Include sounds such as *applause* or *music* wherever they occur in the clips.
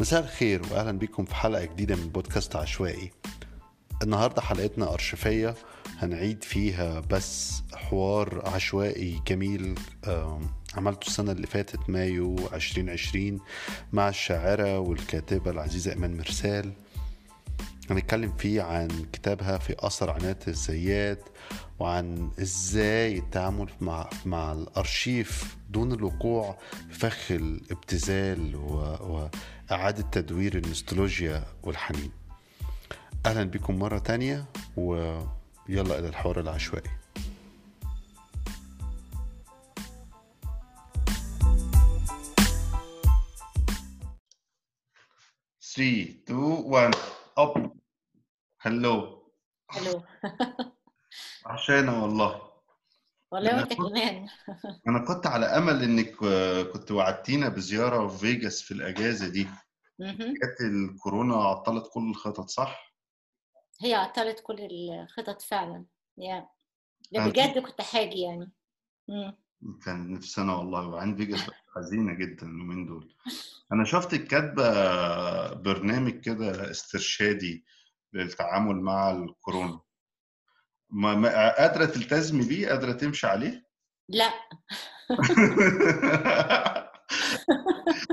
مساء الخير واهلا بكم في حلقة جديدة من بودكاست عشوائي. النهارده حلقتنا ارشيفيه هنعيد فيها بس حوار عشوائي جميل عملته السنة اللي فاتت مايو 2020 مع الشاعرة والكاتبة العزيزة إيمان مرسال. هنتكلم فيه عن كتابها في أثر عناية الزيات وعن إزاي التعامل مع مع الأرشيف دون الوقوع في فخ الابتذال و- وإعادة تدوير النوستولوجيا والحنين. أهلا بكم مرة تانية ويلا إلى الحوار العشوائي. Three, two, one, up. هلو حلو *laughs* عشانة والله. والله وأنت كمان. أنا كنت على أمل إنك آه، كنت وعدتينا بزيارة في فيجاس في الأجازة دي. جت الكورونا عطلت كل الخطط صح؟ هي عطلت كل الخطط فعلا يا. أنا بجد كنت حاجي يعني. مم. كان نفسنا والله وعند فيجاس *laughs* حزينة جدا اليومين دول. أنا شفتك كاتبه برنامج كده استرشادي للتعامل مع الكورونا. ما ما- قادرة تلتزمي بيه قادرة تمشي عليه؟ لا. *laughs*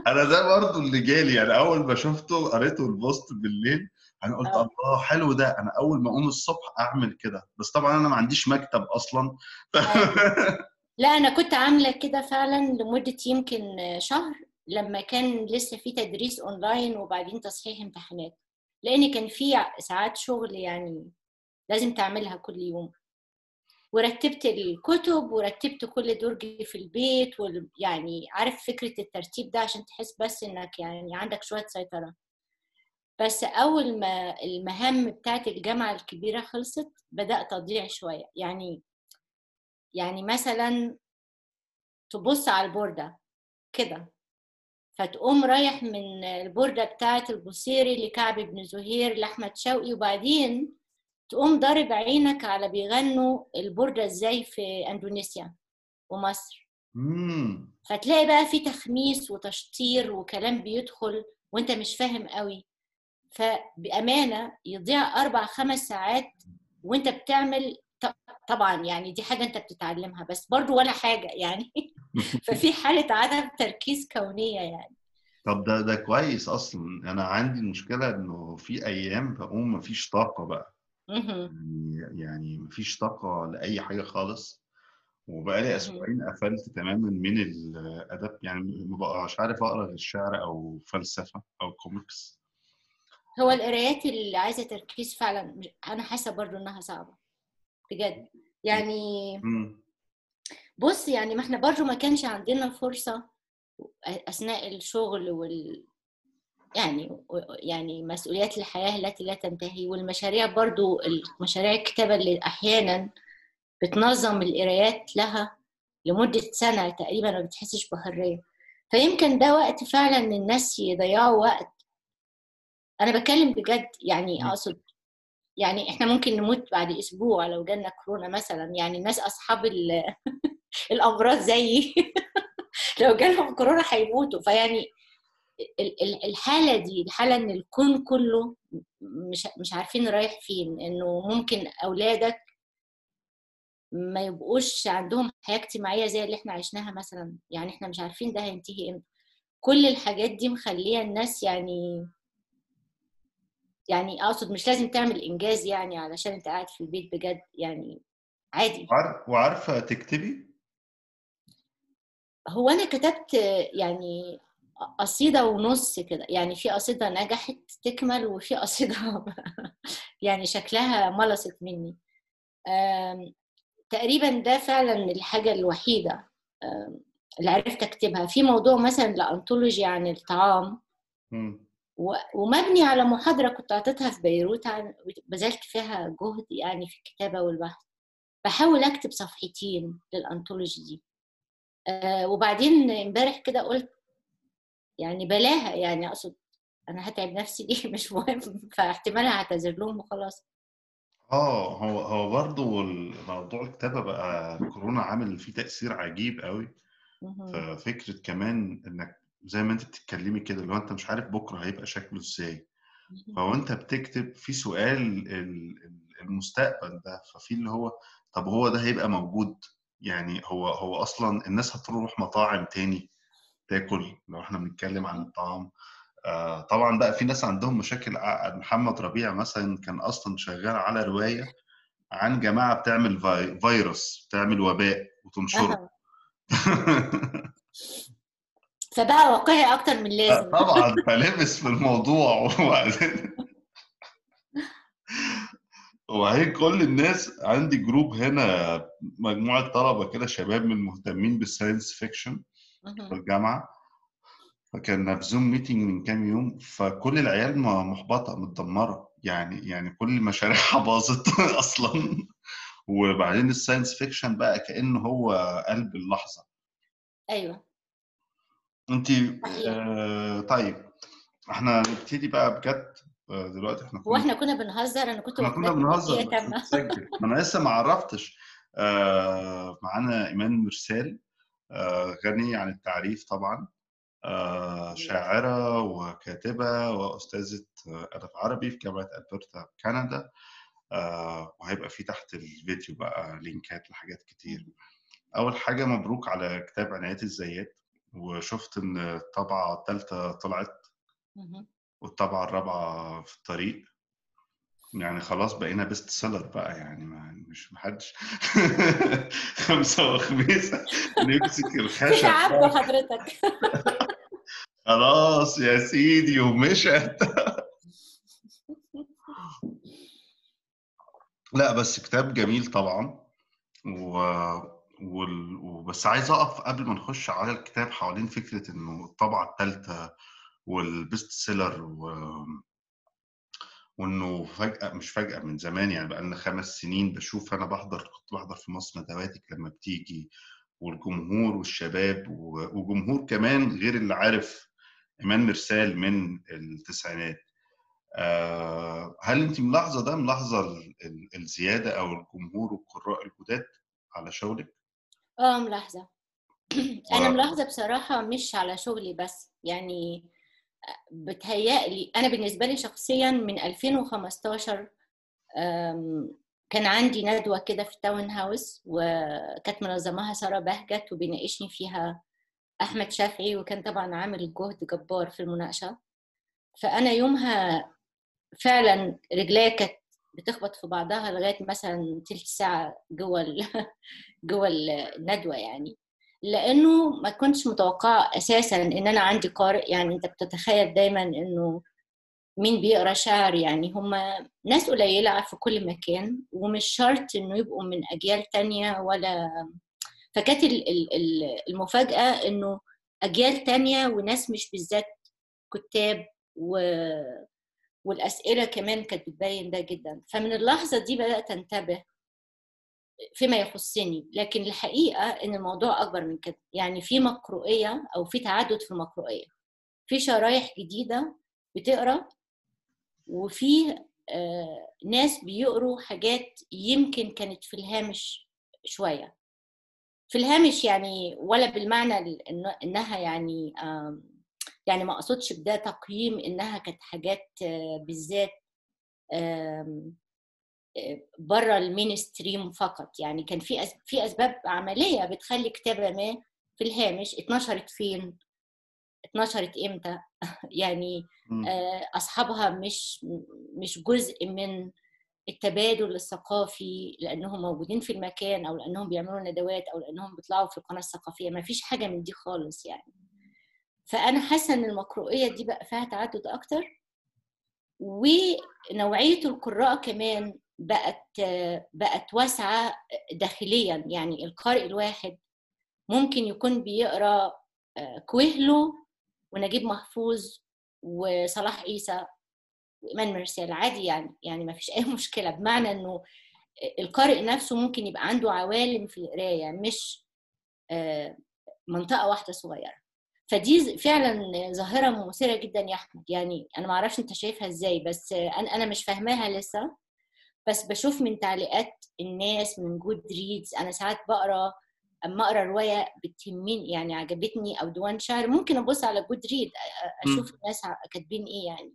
أنا ده برضو اللي جالي يعني أول ما شفته قريته ال post بالليل أنا قلت آه. الله حلو ده أنا أول ما أقوم الصبح أعمل كده. بس طبعا أنا ما عنديش مكتب أصلا. *laughs* لا أنا كنت عاملة كده فعلا لمدة يمكن شهر لما كان لسه في تدريس أونلاين وبعدين تصحيح امتحانات. لأن كان في ساعات شغل يعني لازم تعملها كل يوم. ورتبت الكتب ورتبت كل درج في البيت وال... يعني عارف فكرة الترتيب ده عشان تحس بس إنك يعني عندك شوية سيطرة. بس أول ما المهام بتاعت الجامعة الكبيرة خلصت بدأت أضيع شوية. يعني يعني مثلا تبص على البوردة كده فتقوم رايح من البوردة بتاعت البوصيري لكعب بن زهير لأحمد شوقي وبعدين تقوم ضارب عينك على بيغنوا البوردة إزاي في إندونيسيا ومصر. مم. فتلاقي بقى في تخميس وتشطير وكلام بيدخل وأنت مش فاهم قوي. فبأمانة يضيع أربع خمس ساعات وأنت بتعمل طبعا يعني دي حاجة أنت بتتعلمها بس برضو ولا حاجة يعني. *laughs* ففي حالة عدم تركيز كونية يعني. طب ده ده كويس أصلا. أنا عندي المشكلة إنه في أيام بقوم مفيش طاقة بقى. يعني يعني مفيش طاقة لأي حاجة خالص وبقالي مهم. أسبوعين قفلت تماما من الادب يعني ما بقاش عارف أقرأ غير شعر أو فلسفة أو كوميكس هو القرايات اللي عايزة تركيز فعلا مش- أنا حاسة برضو إنها صعبة بجد يعني. بص يعني ما إحنا برضو ما كانش عندنا فرصة أثناء الشغل وال يعني يعني مسؤوليات الحياة التي لا تنتهي والمشاريع برضو المشاريع الكتابة اللي أحيانا بتنظم القرايات لها لمدة سنة تقريبا ما بتحسش بحرية. فيمكن ده وقت فعلا إن الناس يضيعوا وقت. أنا بتكلم بجد يعني مم. أقصد يعني إحنا ممكن نموت بعد أسبوع لو جالنا كورونا مثلا. يعني الناس أصحاب ال- *laughs* الأمراض زيي. *laughs* لو جالهم كورونا هيموتوا. فيعني الحالة دي الحالة إن الكون كله مش مش عارفين رايح فين إنه ممكن أولادك ما يبقوش عندهم حياة اجتماعية زي اللي إحنا عشناها مثلا يعني إحنا مش عارفين ده هينتهي إمتى. كل الحاجات دي مخلية الناس يعني يعني أقصد مش لازم تعمل إنجاز يعني علشان أنت قاعد في البيت بجد يعني عادي. وعارف وعارفة تكتبي؟ هو أنا كتبت يعني قصيدة ونص كده. يعني في قصيدة نجحت تكمل وفي قصيدة *laughs* يعني شكلها ملصت مني. تقريبا ده فعلا الحاجة الوحيدة اللي عرفت أكتبها. في موضوع مثلا ل anthology عن الطعام. ومبني على محاضرة كنت اعطيتها في بيروت عن بذلت فيها جهد يعني في الكتابة والبحث. بحاول أكتب صفحتين لل anthology دي. آه، وبعدين امبارح كده قلت يعني بلاها يعني أقصد أنا هتعب نفسي ليه؟ *laughs* مش مهم فاحتمال هعتذر لهم وخلاص. آه هو هو برضه موضوع الكتابة بقى كورونا عامل فيه تأثير عجيب قوي. ففكرة كمان إنك زي ما أنت بتتكلمي كده اللي هو أنت مش عارف بكرة هيبقى شكله إزاي. فهو أنت بتكتب في سؤال ال- ال- المستقبل ده ففي اللي هو طب هو ده هيبقى موجود؟ يعني هو هو أصلا الناس هتروح مطاعم تاني؟ تاكل لو إحنا بنتكلم عن الطعام. آه طبعا بقى في ناس عندهم مشاكل. ع- محمد ربيع مثلا كان أصلا شغال على رواية عن جماعة بتعمل في- فيروس بتعمل وباء وتنشره. فبقى واقعي أكتر من لازم. طبعا. *laughs* فلبس في الموضوع. وبعدين وبعدين كل الناس عندي group هنا مجموعة طلبة كده شباب من مهتمين بال science fiction في مهم. الجامعة فكنا في Zoom meeting من كام يوم فكل العيال م- محبطة متدمرة. يعني يعني كل مشاريعها *laughs* باظت *laughs* أصلا. وبعدين ال science fiction بقى كأنه هو قلب اللحظة. أيوه. انت. آه طيب. إحنا نبتدي بقى بجد آه، دلوقتي إحنا هو كنا إحنا كنا بنهزر؟ أنا كنت إحنا كنا بنهزر بتسجل ما أنا لسه ما عرفتش. آه معانا إيمان مرسال. غني عن التعريف طبعا. آه شاعرة وكاتبة وأستاذة آه، أدب عربي في جامعة ألبرتا كندا. آه وهيبقى في تحت الفيديو بقى links لحاجات كتير. أول حاجة مبروك على كتاب عنايات الزيات. وشفت إن الطبعة الثالثة طلعت. والطبعة الرابعة في الطريق. يعني خلاص بقينا best seller بقى يعني ما مش محدش *laughs* خمسة وخميس نمسك الخشب تعب حضرتك خلاص يا سيدي ومشت. لا بس كتاب جميل طبعا و... وال... وبس عايز أقف قبل ما نخش على الكتاب حوالين فكرة إنه الطبعة الثالثة وال best seller و... وإنه فجأة مش فجأة من زمان يعني بقى لنا خمس سنين بشوف أنا بحضر كنت بحضر في مصر ندواتك لما بتيجي والجمهور والشباب وجمهور كمان غير اللي عارف إيمان مرسال من التسعينات. آه، هل انت ملاحظة ده ملاحظة ال- ال- الزيادة أو الجمهور والقراء الجداد على شغلك؟ آه ملاحظة. *clears throat* أنا ملاحظة بصراحة مش على شغلي بس يعني بتهيألي أنا بالنسبة لي شخصيا من 2015 أم، كان عندي ندوة كده في التاون هاوس وكانت منظماها سارة بهجت وبيناقشني فيها أحمد شافعي وكان طبعا عامل جهد جبار في المناقشة فأنا يومها فعلا رجليا كانت بتخبط في بعضها لغاية مثلا تلت ساعة جوه. *laughs* جوه الندوة يعني لأنه ما كنتش متوقعة أساسا إن أنا عندي قارئ. يعني أنت بتتخيل دايما إنه مين بيقرأ شعر. يعني هم ناس قليلة في كل مكان ومش شرط إنه يبقوا من أجيال تانية ولا. فكانت ال- ال- ال- المفاجأة إنه أجيال تانية وناس مش بالذات كتاب و... والأسئلة كمان كانت بتبين ده جدا. فمن اللحظة دي بدأت أنتبه فيما يخصني لكن الحقيقة إن الموضوع أكبر من كده. يعني في مقروئية أو في تعدد في المقروئية في شرايح جديدة بتقرأ وفي آه، ناس بيقروا حاجات يمكن كانت في الهامش شوية. في الهامش يعني ولا بالمعنى إنها يعني يعني ما أقصدش بده تقييم إنها كانت حاجات آه، بالذات بره ال mainstream فقط. يعني كان في في أسباب عملية بتخلي كتابة ما في الهامش اتنشرت فين؟ اتنشرت إمتى؟ *laughs* يعني. آه، أصحابها مش مش جزء من التبادل الثقافي لأنهم موجودين في المكان أو لأنهم بيعملوا ندوات أو لأنهم بيطلعوا في القناة الثقافية. ما فيش حاجة من دي خالص يعني. فأنا حاسة إن المقروئية دي بقى فيها تعدد أكتر ونوعية القراء كمان بقت بقت واسعة داخليا. يعني القارئ الواحد ممكن يكون بيقرأ آه، كويهلو ونجيب محفوظ وصلاح عيسى وإيمان مرسال. عادي يعني يعني ما فيش أي *laughs* مشكلة. بمعنى إنه القارئ نفسه ممكن يبقى عنده عوالم في القراية مش آه، منطقة واحدة صغيرة. فدي فعلا ظاهرة مثيرة جدا يا أحمد. يعني أنا ما أعرفش أنت شايفها إزاي بس أنا أنا مش فاهماها لسه. بس بشوف من تعليقات الناس من Goodreads أنا ساعات بقرأ أما أقرأ رواية بتهمني يعني عجبتني أو ديوان شعر ممكن أبص على Goodreads أشوف الناس كاتبين إيه يعني.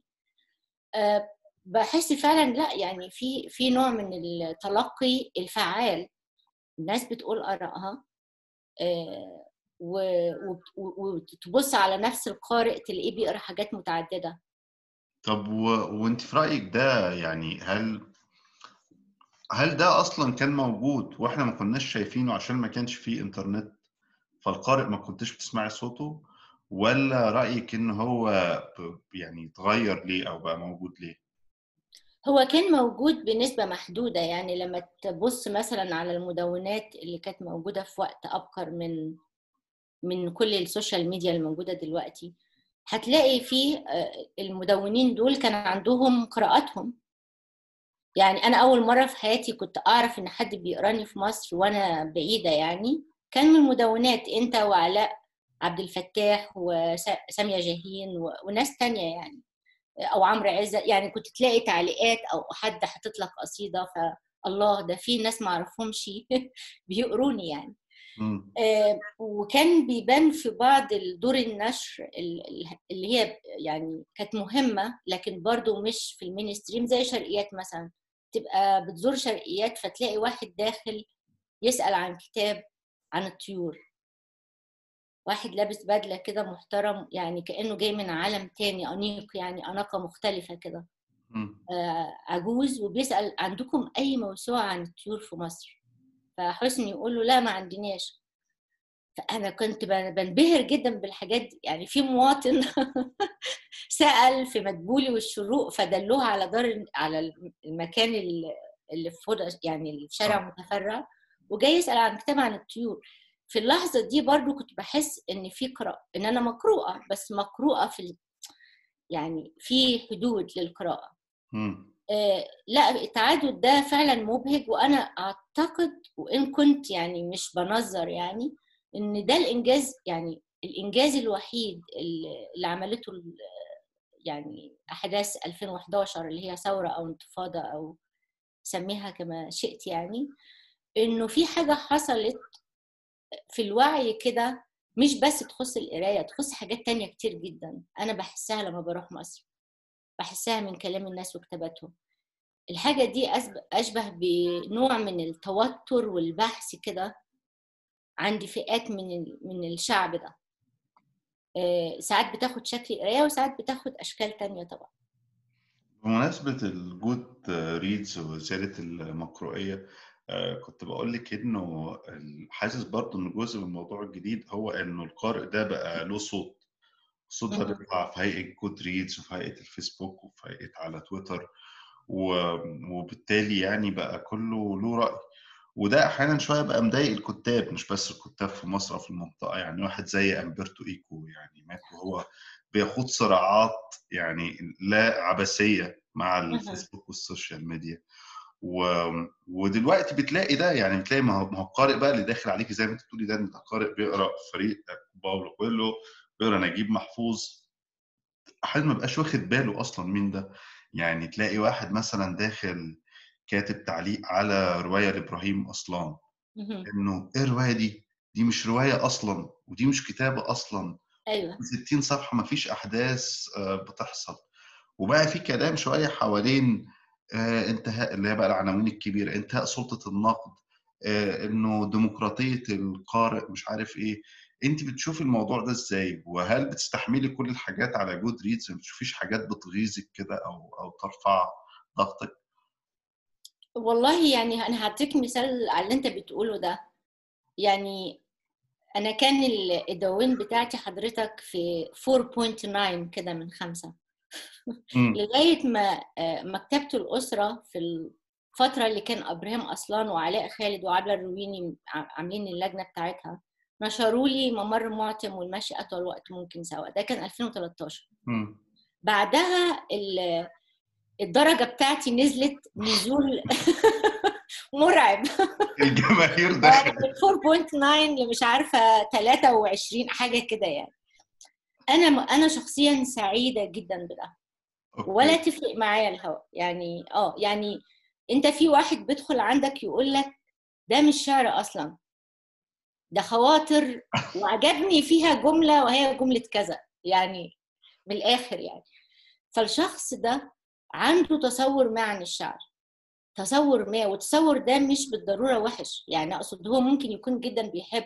أه بحس فعلا لا يعني في في نوع من التلقي الفعال. الناس بتقول ارائها أه وتبص على نفس القارئ تلاقيه بيقرأ حاجات متعددة. طب و... وأنت في رأيك ده يعني هل هل ده أصلا كان موجود وإحنا ما كناش شايفينه عشان ما كانش فيه إنترنت فالقارئ ما كنتش بتسمعي صوته؟ ولا رأيك إن هو يعني اتغير ليه أو بقى موجود ليه؟ هو كان موجود بنسبة محدودة يعني لما تبص مثلا على المدونات اللي كانت موجودة في وقت أبكر من من كل السوشيال ميديا الموجودة دلوقتي هتلاقي فيه المدونين دول كان عندهم قراءاتهم. يعني أنا أول مرة في حياتي كنت أعرف إن حد بيقراني في مصر وأنا بعيدة يعني. كان من المدونات أنت وعلاء عبد الفتاح وسامية جاهين وناس تانية يعني أو عمرو عزة يعني كنت تلاقي تعليقات أو حد حاطط لك قصيدة فالله ده في ناس معرفهمش *laughs* بيقروني يعني. آه وكان بيبان في بعض دور النشر اللي هي يعني كانت مهمة لكن برضو مش في المينستريم زي شرقيات مثلا. تبقى بتزور شرقيات فتلاقي واحد داخل يسأل عن كتاب عن الطيور. واحد لابس بدلة كده محترم يعني كأنه جاي من عالم تاني أنيق يعني أناقة مختلفة كده. آه عجوز وبيسأل عندكم أي موسوعة عن الطيور في مصر؟ فحسني يقول له لا ما عندناش. فأنا كنت بنبهر جدا بالحاجات دي. يعني في مواطن *laughs* سأل في مدبولي والشروق فدلوه على دار على المكان اللي في يعني الشارع متفرع وجاي يسأل عن كتاب عن الطيور. في اللحظة دي برضو كنت بحس إن في قراءة إن أنا مقروءة بس مقروءة في يعني في حدود للقراءة. آه لا التعدد ده فعلا مبهج وأنا أعتقد وإن كنت يعني مش بنظر يعني إن ده الإنجاز يعني الإنجاز الوحيد اللي عملته يعني أحداث 2011 اللي هي ثورة أو انتفاضة أو سميها كما شئت يعني إنه في حاجة حصلت في الوعي كده مش بس تخص القراية تخص حاجات تانية كتير جدا أنا بحسها لما بروح مصر بحسها من كلام الناس وكتاباتهم. الحاجة دي أشبه بنوع من التوتر والبحث كده عندي فئات من من الشعب ده. ساعات بتاخد شكل قراية وساعات بتاخد أشكال تانية طبعا. بمناسبة ال Goodreads وزيادة المقروئية كنت بقول لك إنه حاسس برضه إن جزء من الموضوع الجديد هو إنه القارئ ده بقى له صوت. الصوت ده بيطلع في هيئة Goodreads وفي هيئة الفيسبوك وفي هيئة على تويتر وبالتالي يعني بقى كله له رأي. وده أحيانا شوية بقى مضايق الكتاب مش بس الكتاب في مصر أو في المنطقة يعني واحد زي امبرتو إيكو يعني مات وهو بيخوض صراعات يعني لا عبثية مع ال Facebook وال social media و... ودلوقتي بتلاقي ده يعني بتلاقي ما هو القارئ بقى اللي داخل عليكي زي ما أنت بتقولي ده انت قارئ بيقرأ فريق باولو كويلو بيقرأ نجيب محفوظ. أحيانا ما بقاش واخد باله أصلا مين ده. يعني تلاقي واحد مثلا داخل كاتب تعليق على رواية لإبراهيم اصلان إنه إيه الرواية دي؟ دي مش رواية أصلا ودي مش كتابة أصلا. أيوه. 60 صفحة ما فيش أحداث بتحصل. وبقى في كلام شوية حوالين انتهاء اللي هي بقى العناوين الكبيرة انتهاء سلطة النقد إنه ديمقراطية القارئ مش عارف إيه. أنت بتشوفي الموضوع ده إزاي؟ وهل بتستحملي كل الحاجات على جود ريدز ما بتشوفيش حاجات بتغيظك كده أو أو ترفع ضغطك؟ والله يعني أنا هديك مثال على اللي أنت بتقوله ده. يعني أنا كان الدواوين بتاعتي حضرتك في 4.9 كده من خمسة. لغاية ما مكتبة الأسرة في الفترة اللي كان إبراهيم أصلان وعلاء خالد وعبله الرويني عاملين اللجنة بتاعتها نشروا لي ممر معتم والمشي أطول وقت ممكن سوا. ده كان 2013 م. بعدها الدرجة بتاعتي نزلت نزول *laughs* مرعب. الجماهير دخلت. 4.9 مش عارفة 23 حاجة كده يعني. أنا أنا شخصيا سعيدة جدا بده. ولا تفرق معايا الهواء يعني آه يعني أنت في واحد بيدخل عندك يقول لك ده مش شعر أصلا. ده خواطر وعجبني فيها جملة وهي جملة كذا. يعني من الآخر يعني. فالشخص ده عنده تصور ما عن الشعر. تصور ما والتصور ده مش بالضرورة وحش. يعني أقصد هو ممكن يكون جدا بيحب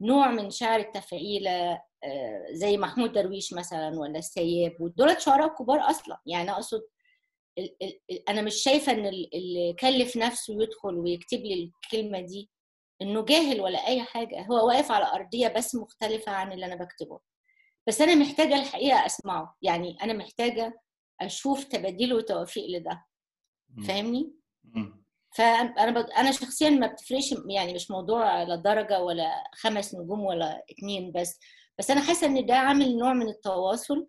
نوع من شعر التفعيلة آه، زي محمود درويش مثلا ولا السياب ودول شعراء كبار أصلا. يعني أقصد أنا مش شايفة إن ال- اللي كلف نفسه يدخل ويكتب لي الكلمة دي إنه جاهل ولا أي حاجة. هو واقف على أرضية بس مختلفة عن اللي أنا بكتبه. بس أنا محتاجة الحقيقة أسمعه. يعني أنا محتاجة أشوف تباديل وتوافيق لده. فاهمني. فأنا. أنا شخصيا ما بتفرقش يعني مش موضوع لا درجة ولا خمس نجوم ولا اتنين بس بس أنا حاسة إن ده عامل نوع من التواصل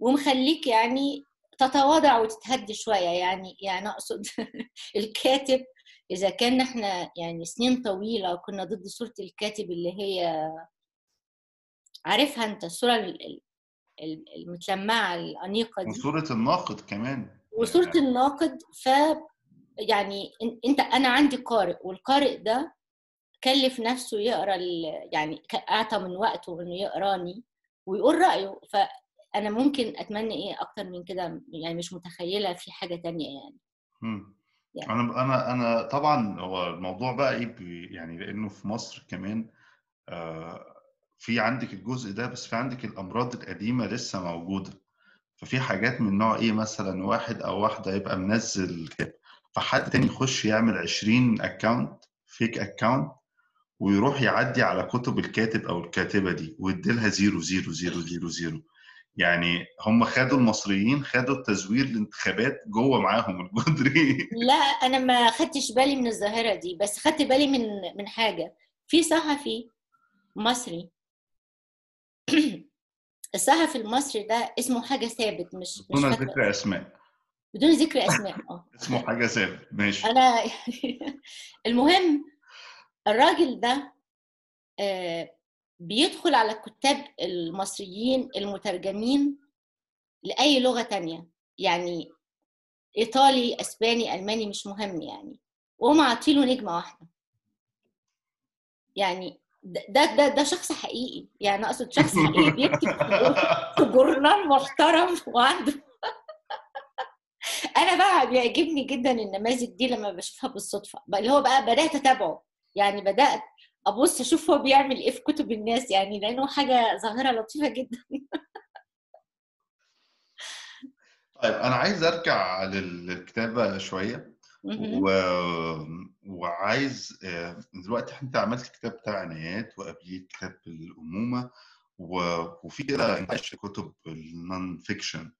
ومخليك يعني تتواضع وتتهدي شوية يعني يعني أقصد *laughs* الكاتب إذا كان إحنا يعني سنين طويلة كنا ضد صورة الكاتب اللي هي عارفها أنت الصورة ال- ال- ال- المتلمعة الأنيقة دي وصورة الناقد كمان وصورة الناقد ف يعني أنت أنا عندي قارئ والقارئ ده كلف نفسه يقرأ يعني أعطى من وقته إنه يقراني ويقول رأيه فأنا ممكن أتمنى إيه أكتر من كده يعني مش متخيلة في حاجة تانية يعني مم. يعني. أنا أنا أنا طبعا هو الموضوع بقى إيه يعني لأنه في مصر كمان آه، في عندك الجزء ده بس في عندك الأمراض القديمة لسه موجودة. ففي حاجات من نوع إيه مثلا واحد أو واحدة يبقى منزل كده فحد تاني يخش يعمل 20 account fake account ويروح يعدي على كتب الكاتب أو الكاتبة دي ويديلها zero zero zero zero zero يعني هم خدوا المصريين خدوا التزوير الانتخابات جوه معاهم الجدري *laughs* لا أنا ما خدتش بالي من الظاهرة دي بس خدت بالي من من حاجة. في صحفي مصري *clears throat* الصحفي المصري ده اسمه حاجة ثابت مش مش دون فاكره ذكر أسماء. بدون ذكر أسماء آه. *laughs* اسمه حاجة ثابت ماشي. أنا *laughs* المهم الراجل ده آه، بيدخل على الكتاب المصريين المترجمين لأي لغة تانية. يعني إيطالي أسباني ألماني مش مهم يعني. وهم عاطيله نجمة واحدة. يعني ده ده ده, شخص حقيقي. يعني أقصد شخص حقيقي بيكتب في جورنال محترم وعنده. *laughs* أنا بقى بيعجبني جدا النماذج دي لما بشوفها بالصدفة. بقى اللي هو بقى بدأت أتابعه. يعني بدأت أبص أشوف هو بيعمل إيه في كتب الناس يعني لأنه حاجة ظاهرة لطيفة جدا. *laughs* طيب أنا عايز أرجع لل- للكتابة شوية. و... وعايز آه، دلوقتي انت عملت كتاب بتاع عنايات وقبليه كتاب الأمومة و... وفي كده انتاج كتب ال non-fiction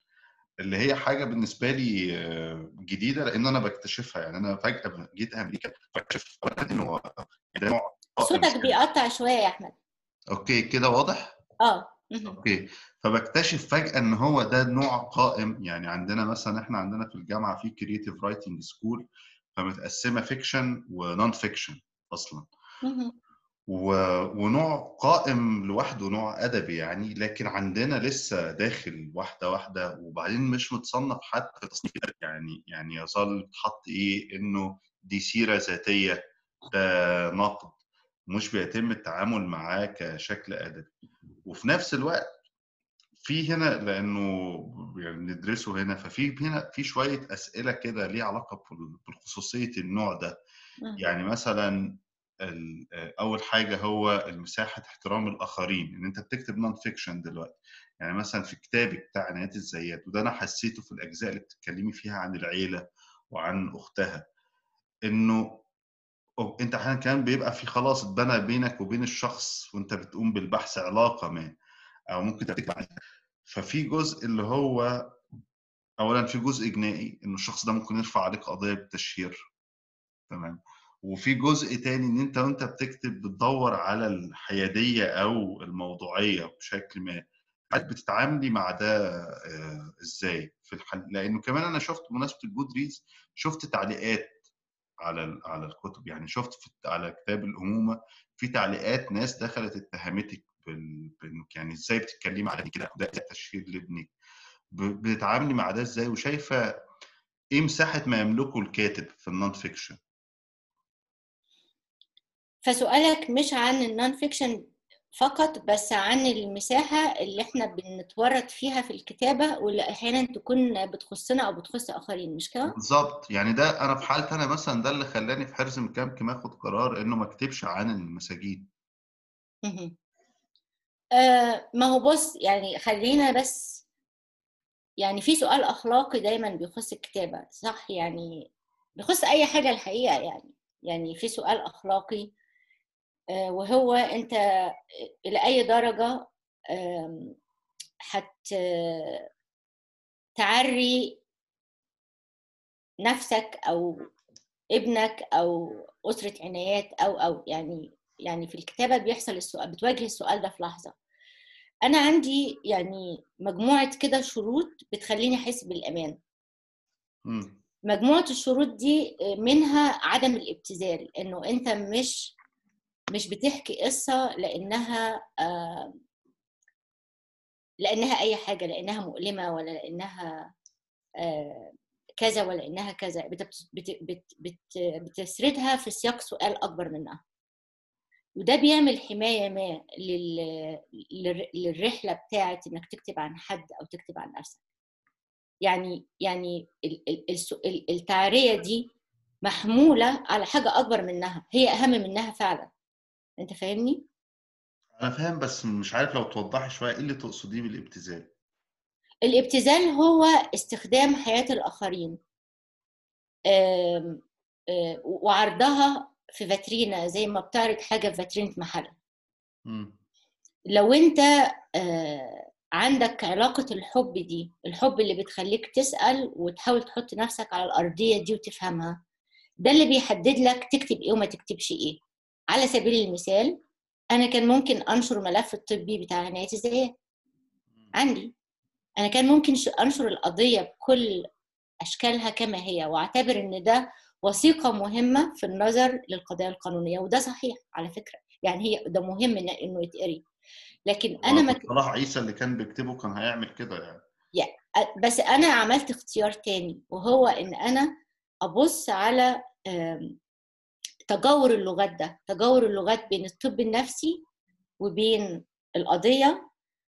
اللي هي حاجة بالنسبة لي آه، جديدة لأن أنا بكتشفها. يعني أنا فجأة جيت أمريكا أولاً انه ده نوع صوتك بيقطع شوية يا أحمد. okay كده واضح؟ آه. okay. فبكتشف فجأة إن هو ده نوع قائم. يعني عندنا مثلا إحنا عندنا في الجامعة في creative writing school فمتقسمة fiction و non-fiction أصلا. و... ونوع قائم لوحده نوع أدبي يعني لكن عندنا لسه داخل واحدة واحدة. وبعدين مش متصنف حتى في تصنيف. يعني يعني يظل بتحط إيه؟ إنه دي سيرة ذاتية ده نقد. مش بيتم التعامل معاه كشكل ادبي وفي نفس الوقت في هنا لأنه يعني بندرسه هنا ففي هنا في شوية أسئلة كده ليها علاقة بخصوصيه النوع ده. يعني مثلا أول حاجة هو مساحه احترام الآخرين إن أنت بتكتب نون فيكشن دلوقتي. يعني مثلا في كتابك بتاع عنايات الزيات وده أنا حسيته في الأجزاء اللي بتتكلمي فيها عن العيلة وعن أختها إنه أنت أحيانا كمان بيبقى في خلاص اتبنى بينك وبين الشخص وأنت بتقوم بالبحث علاقة ما أو ممكن عنها ففي جزء اللي هو اولا في جزء جنائي انه الشخص ده ممكن يرفع عليك قضية بالتشهير. تمام. وفي جزء تاني إن أنت وأنت بتكتب بتدور على الحيادية أو الموضوعية بشكل ما. بتتعاملي مع ده آه، إزاي في الحل؟ لأنه كمان أنا شفت بمناسبة ال Goodreads شفت تعليقات على على الكتب. يعني شفت على كتاب الأمومة في تعليقات ناس دخلت اتهمتك. بانك يعني إزاي بتتكلمي على كده؟ ده تشهير لابنك. بتتعاملي مع ده إزاي؟ وشايفة إيه مساحة ما يملكه الكاتب في ال non-fiction؟ فسؤالك مش عن ال non-fiction فقط بس عن المساحة اللي إحنا بنتورط فيها في الكتابة واللي أحيانا تكون بتخصنا أو بتخص آخرين مش كده؟ بالظبط يعني ده أنا في حالتي أنا مثلا ده اللي خلاني في حرز مكمكم آخد قرار إنه ما أكتبش عن المساجين. آه ما هو بص يعني خلينا بس يعني في سؤال أخلاقي دايما بيخص الكتابة صح يعني بيخص أي حاجة الحقيقة يعني يعني في سؤال أخلاقي آه، وهو أنت إلى أي درجة آم، هت تعري نفسك أو ابنك أو أسرة عنايات أو أو يعني يعني في الكتابة بيحصل السؤال بتواجه السؤال ده في لحظة أنا عندي يعني مجموعة كده شروط بتخليني أحس بالأمان مم. مجموعة الشروط دي منها عدم الابتذال إنه أنت مش مش بتحكي قصة لأنها آه، لأنها أي حاجة لأنها مؤلمة ولا لأنها آه، كذا ولا انها كذا. بت- بت- بت- بت- بتسردها في سياق سؤال أكبر منها. وده بيعمل حماية ما لل- للر- للرحلة بتاعت إنك تكتب عن حد أو تكتب عن نفسك. يعني يعني التعرية دي محمولة على حاجة أكبر منها. هي أهم منها فعلا. أنت فاهمني؟ أنا فاهم بس مش عارف لو توضحي شوية إيه اللي تقصديه بالإبتذال الإبتذال هو استخدام حياة الآخرين آم، آه، وعرضها في فاترينا زي ما بتعرض حاجة في فاترينة محل مم. لو أنت آه، عندك علاقة الحب دي الحب اللي بتخليك تسأل وتحاول تحط نفسك على الأرضية دي وتفهمها ده اللي بيحدد لك تكتب إيه وما تكتبش إيه على سبيل المثال أنا كان ممكن أنشر ملف الطبي بتاع عناية الذات عندي. أنا كان ممكن أنشر القضية بكل أشكالها كما هي وأعتبر إن ده وثيقة مهمة في النظر للقضايا القانونية وده صحيح على فكرة. يعني هي ده مهم إن- إنه يتقري. لكن أنا ما صلاح عيسى اللي كان بيكتبه كان هيعمل كده يعني. بس أنا عملت اختيار تاني وهو إن أنا أبص على تجاور اللغات ده تجاور اللغات بين الطب النفسي وبين القضية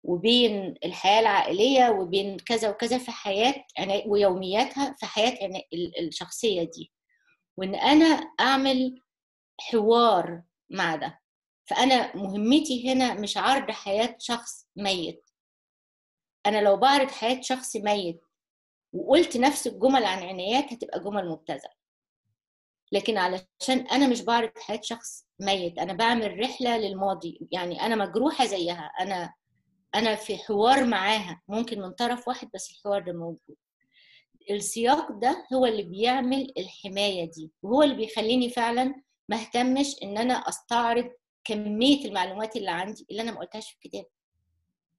وبين الحياة العائلية وبين كذا وكذا في حياة عنا- ويومياتها في حياة عنا- ال- الشخصية دي. وإن أنا أعمل حوار مع ده. فأنا مهمتي هنا مش عرض حياة شخص ميت. أنا لو بعرض حياة شخص ميت وقلت نفس الجمل عن عنايات هتبقى جمل مبتذلة. لكن علشان أنا مش بعرض حياة شخص ميت أنا بعمل رحلة للماضي. يعني أنا مجروحة زيها. أنا أنا في حوار معاها ممكن من طرف واحد بس الحوار ده موجود. السياق ده هو اللي بيعمل الحماية دي وهو اللي بيخليني فعلا ما اهتمش إن أنا أستعرض كمية المعلومات اللي عندي اللي أنا ما قلتهاش في الكتاب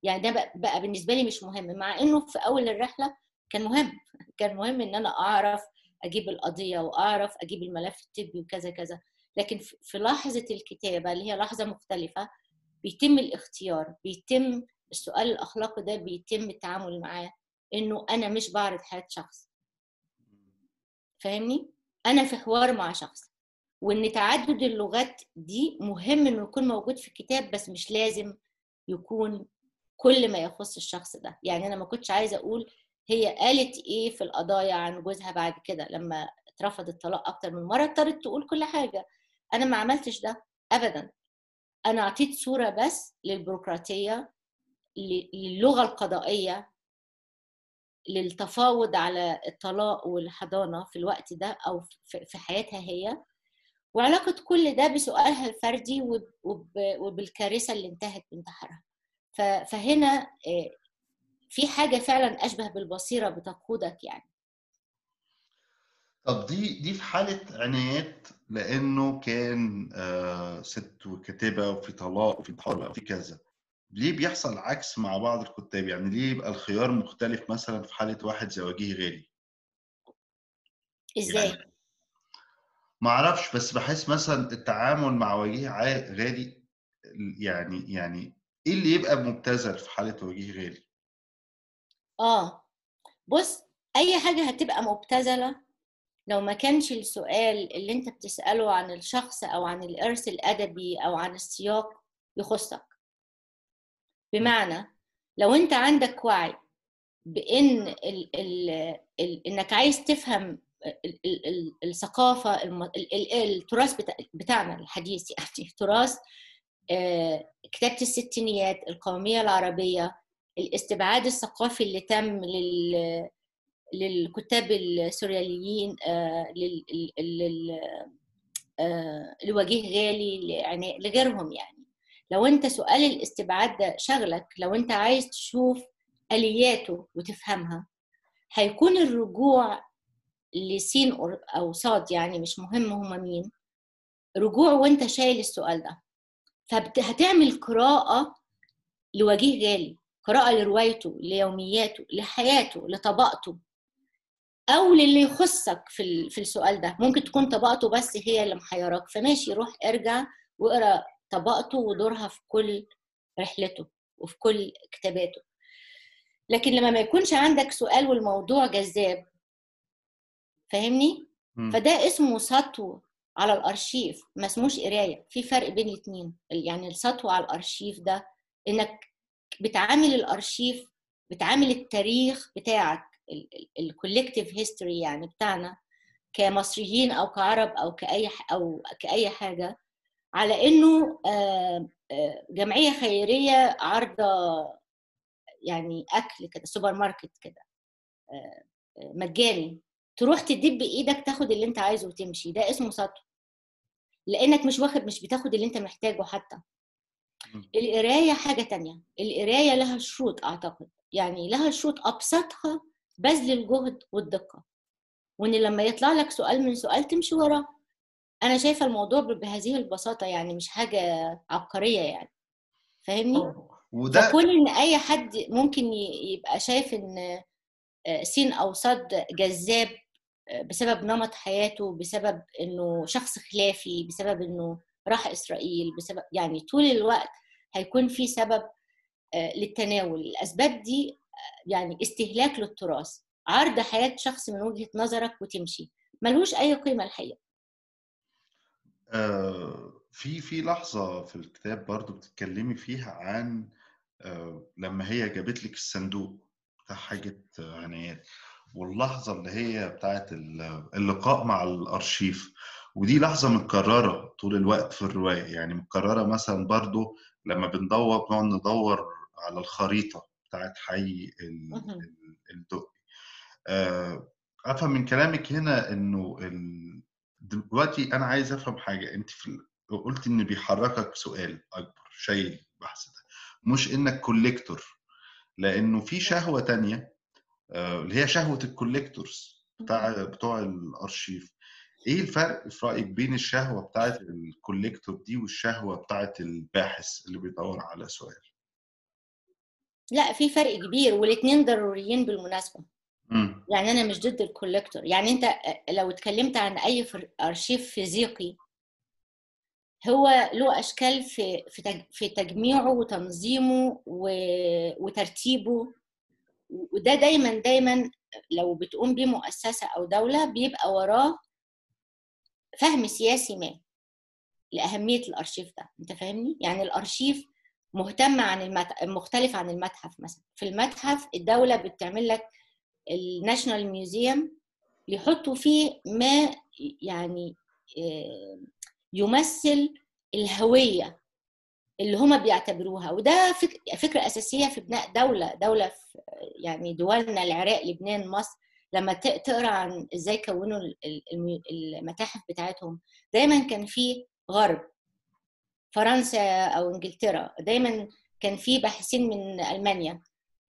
يعني ده بقى, بقى بالنسبة لي مش مهم مع إنه في أول الرحلة كان مهم. *laughs* كان مهم إن أنا أعرف أجيب القضية وأعرف أجيب الملف الطبي وكذا كذا. لكن في- لحظة الكتابة اللي هي لحظة مختلفة بيتم الاختيار بيتم السؤال الأخلاقي ده بيتم التعامل معاه إنه أنا مش بعرض حياة شخص. فاهمني؟ أنا في حوار مع شخص. وإن تعدد اللغات دي مهم إنه يكون موجود في الكتاب بس مش لازم يكون كل ما يخص الشخص ده. يعني أنا ما كنتش عايزة أقول هي قالت إيه في القضايا عن جوزها بعد كده لما اترفض الطلاق أكتر من مرة اضطرت تقول كل حاجة. أنا ما عملتش ده ابدا. أنا أعطيت صورة بس للبيروقراطية للغة القضائية للتفاوض على الطلاق والحضانة في الوقت ده أو في حياتها هي. وعلاقة كل ده بسؤالها الفردي وب- وب- وبالكارثة اللي انتهت بانتحارها فهنا آه، في حاجة فعلا أشبه بالبصيرة بتقودك يعني؟ طب دي دي في حالة عنايات لأنه كان آه ست وكاتبة وفي طلاق وفي انتحار وفي كذا. ليه بيحصل عكس مع بعض الكتاب؟ يعني ليه يبقى الخيار مختلف مثلا في حالة واحد زي وجيه غالي؟ إزاي؟ يعني ما أعرفش بس بحس مثلا التعامل مع وجيه غالي يعني يعني إيه اللي يبقى مبتذل في حالة وجيه غالي؟ آه. بص أي حاجة هتبقى مبتذلة لو ما كانش السؤال اللي أنت بتسأله عن الشخص أو عن الإرث الأدبي أو عن السياق يخصك. بمعنى لو أنت عندك وعي بإن ال ال ال إنك عايز تفهم ال ال ال الثقافة التراث بتاع بتاعنا الحديث يعني *laughs* تراث آه، كتابة الستينيات القومية العربية الاستبعاد الثقافي اللي تم لل للكتاب السورياليين آه، لل آه، لوجيه غالي لغيرهم يعني. لو انت سؤال الاستبعاد ده شغلك لو انت عايز تشوف آلياته وتفهمها هيكون الرجوع لسين أو صاد يعني مش مهم هما مين رجوع وانت شايل السؤال ده. فهتعمل قراءة لوجيه غالي. قراءة لروايته ليومياته لحياته لطبقته. أو للي يخصك في في السؤال ده. ممكن تكون طبقته بس هي اللي محيراك. فماشي روح ارجع واقرأ طبقته ودورها في كل رحلته وفي كل كتاباته. لكن لما ما يكونش عندك سؤال والموضوع جذاب فاهمني. فده اسمه سطو على الأرشيف ما اسموش قراية. في فرق بين الاثنين يعني السطو على الأرشيف ده إنك بتعامل الأرشيف بتعامل التاريخ بتاعك ال collective history يعني بتاعنا كمصريين أو كعرب أو كأي أو كأي حاجة على إنه آه، آه، جمعية خيرية عارضة يعني أكل كده سوبر ماركت كده آه، مجاني. تروح تدب بايدك تاخد اللي أنت عايزه وتمشي. ده اسمه سطو. لأنك مش واخد مش بتاخد اللي أنت محتاجه حتى. القراية حاجة تانية. القراية لها شروط أعتقد. يعني لها شروط أبسطها بذل الجهد والدقة. وإن لما يطلع لك سؤال من سؤال تمشي وراه. أنا شايفة الموضوع بهذه البساطة يعني مش حاجة عبقرية يعني. فاهمني؟ وده فكون إن أي حد ممكن يبقى شايف إن آه، سين أو صاد جذاب آه، بسبب نمط حياته بسبب إنه شخص خلافي بسبب إنه راح إسرائيل بسبب يعني طول الوقت هيكون في سبب آه، للتناول. الأسباب دي آه، يعني استهلاك للتراث عرض حياة شخص من وجهة نظرك وتمشي. ملوش أي قيمة الحقيقة. آه، في في لحظة في الكتاب برضو بتتكلمي فيها عن لما هي جابت لك الصندوق بتاع حاجة آه، عنايات واللحظة اللي هي بتاعت ال- اللقاء مع الأرشيف. ودي لحظة متكررة طول الوقت في الرواية يعني متكررة مثلا برضو لما بندور بنقعد ندور على الخريطة بتاعت حي الدقي. آه، أفهم من كلامك هنا إنه ال... دلوقتي أنا عايز أفهم حاجة أنت في ال- قلت إن بيحركك سؤال أكبر شايل البحث ده مش إنك collector لأنه في شهوة تانية آه، اللي هي شهوة ال collectors بتاع بتوع الأرشيف. إيه الفرق في رأيك بين الشهوة بتاعت ال collector دي والشهوة بتاعت الباحث اللي بيدور على سؤال؟ لا في فرق كبير والاثنين ضروريين بالمناسبة. امم يعني أنا مش ضد ال collector يعني أنت لو اتكلمت عن أي أرشيف فيزيقي هو له أشكال في في تج- في تجميعه وتنظيمه وترتيبه. وده دايما دايما لو بتقوم بيه مؤسسة أو دولة بيبقى وراه فهم سياسي ما لأهمية الأرشيف ده أنت فاهمني؟ يعني الأرشيف مهتم عن المت... مختلف عن المتحف مثلا. في المتحف الدولة بتعمل لك الناشونال ميوزيوم يحطوا فيه ما يعني آه، يمثل الهوية اللي هما بيعتبروها. وده فك... فكرة أساسية في بناء دولة دولة في يعني دولنا العراق لبنان مصر. لما تقرأ عن إزاي كونوا ال- ال- الم- المتاحف بتاعتهم دايما كان في غرب فرنسا أو إنجلترا دايما كان في باحثين من ألمانيا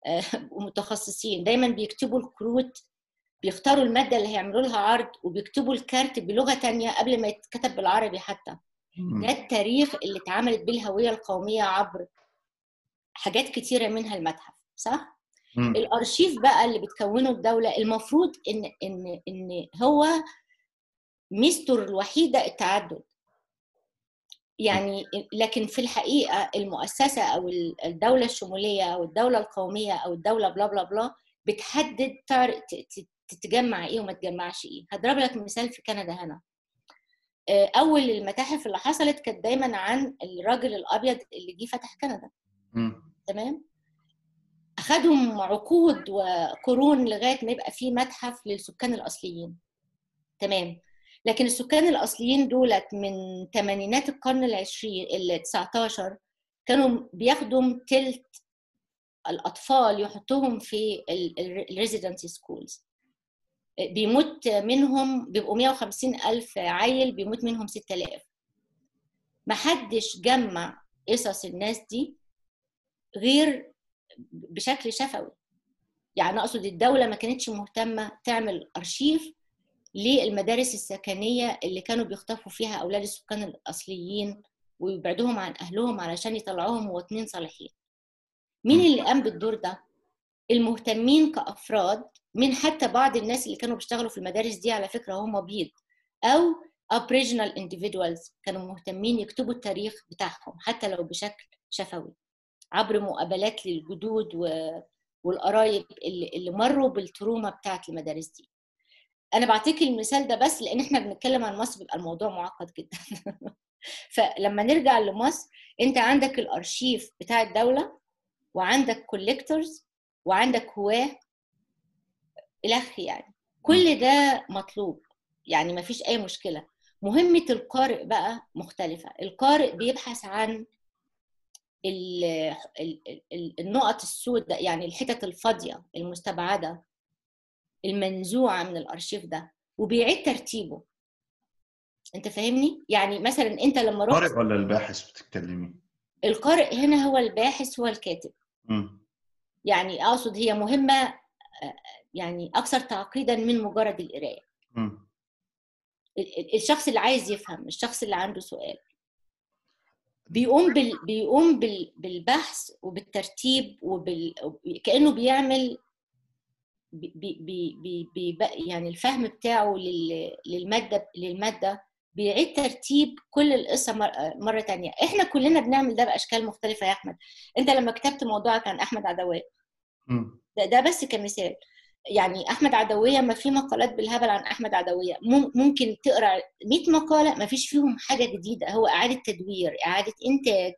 آه، *laughs* ومتخصصين دايما بيكتبوا الكروت بيختاروا المادة اللي هيعملوا لها عرض وبيكتبوا الكارت بلغة تانية قبل ما يتكتب بالعربي حتى. ده التاريخ اللي اتعملت بيه الهويه القومية عبر حاجات كتيرة منها المتحف صح؟ الارشيف بقى اللي بتكونه الدولة المفروض إن إن إن هو ميزته الوحيدة التعدد. يعني لكن في الحقيقة المؤسسة أو الدولة الشمولية أو الدولة القومية أو الدولة بلا بلا بلا بتحدد تتجمع إيه وما تجمعش إيه. هضرب لك مثال في كندا هنا. آه، أول المتاحف اللي حصلت كانت دايما عن الراجل الأبيض اللي جه فتح كندا. مم. تمام؟ أخدهم عقود وقرون لغاية ما يبقى في متحف للسكان الأصليين. تمام. لكن السكان الأصليين دولت من ثمانينات القرن العشرين ال 19 كانوا بياخدوا تلت الأطفال يحطوهم في ال residency schools بيموت منهم بيبقوا 150 ألف عيل بيموت منهم 6000 محدش جمع قصص الناس دي غير بشكل شفوي. يعني أقصد الدولة ما كانتش مهتمة تعمل أرشيف للمدارس السكنية اللي كانوا بيخطفوا فيها أولاد السكان الأصليين ويبعدوهم عن أهلهم علشان يطلعوهم مواطنين صالحين. مين اللي قام بالدور ده؟ المهتمين كأفراد من حتى بعض الناس اللي كانوا بيشتغلوا في المدارس دي على فكرة هم بيض أو aboriginal individuals كانوا مهتمين يكتبوا التاريخ بتاعهم حتى لو بشكل شفوي. عبر مقابلات للجدود. والقرايب اللي, اللي مروا بال trauma بتاعت المدارس دي. أنا بعطيك المثال ده بس لأن إحنا بنتكلم عن مصر بيبقى الموضوع معقد جدا. *laughs* فلما نرجع لمصر أنت عندك الأرشيف بتاع الدولة وعندك collectors وعندك هواة الخ يعني. كل ده مطلوب. يعني ما فيش أي مشكلة. مهمة القارئ بقى مختلفة. القارئ بيبحث عن النقط السوداء يعني الحتت الفاضية المستبعدة المنزوعة من الأرشيف ده وبيعيد ترتيبه. أنت فاهمني؟ يعني مثلا أنت لما رحت قارئ ولا الباحث بتتكلمي؟ القارئ هنا هو الباحث هو الكاتب. مم. يعني أقصد هي مهمة يعني أكثر تعقيدا من مجرد القراية. الشخص اللي عايز يفهم الشخص اللي عنده سؤال. بيقوم بال... بيقوم بال... بالبحث وبالترتيب وبال... كأنه بيعمل بي... بي... بي... بي... يعني الفهم بتاعه لل... للمادة للمادة بيعيد ترتيب كل القصة مرة تانية. إحنا كلنا بنعمل ده بأشكال مختلفة يا أحمد. أنت لما كتبت موضوعك عن أحمد عدويه ده, ده بس كمثال. يعني أحمد عدوية ما في مقالات بالهبل عن أحمد عدوية. ممكن تقرأ 100 مقالة ما فيش فيهم حاجة جديدة. هو إعادة تدوير إعادة إنتاج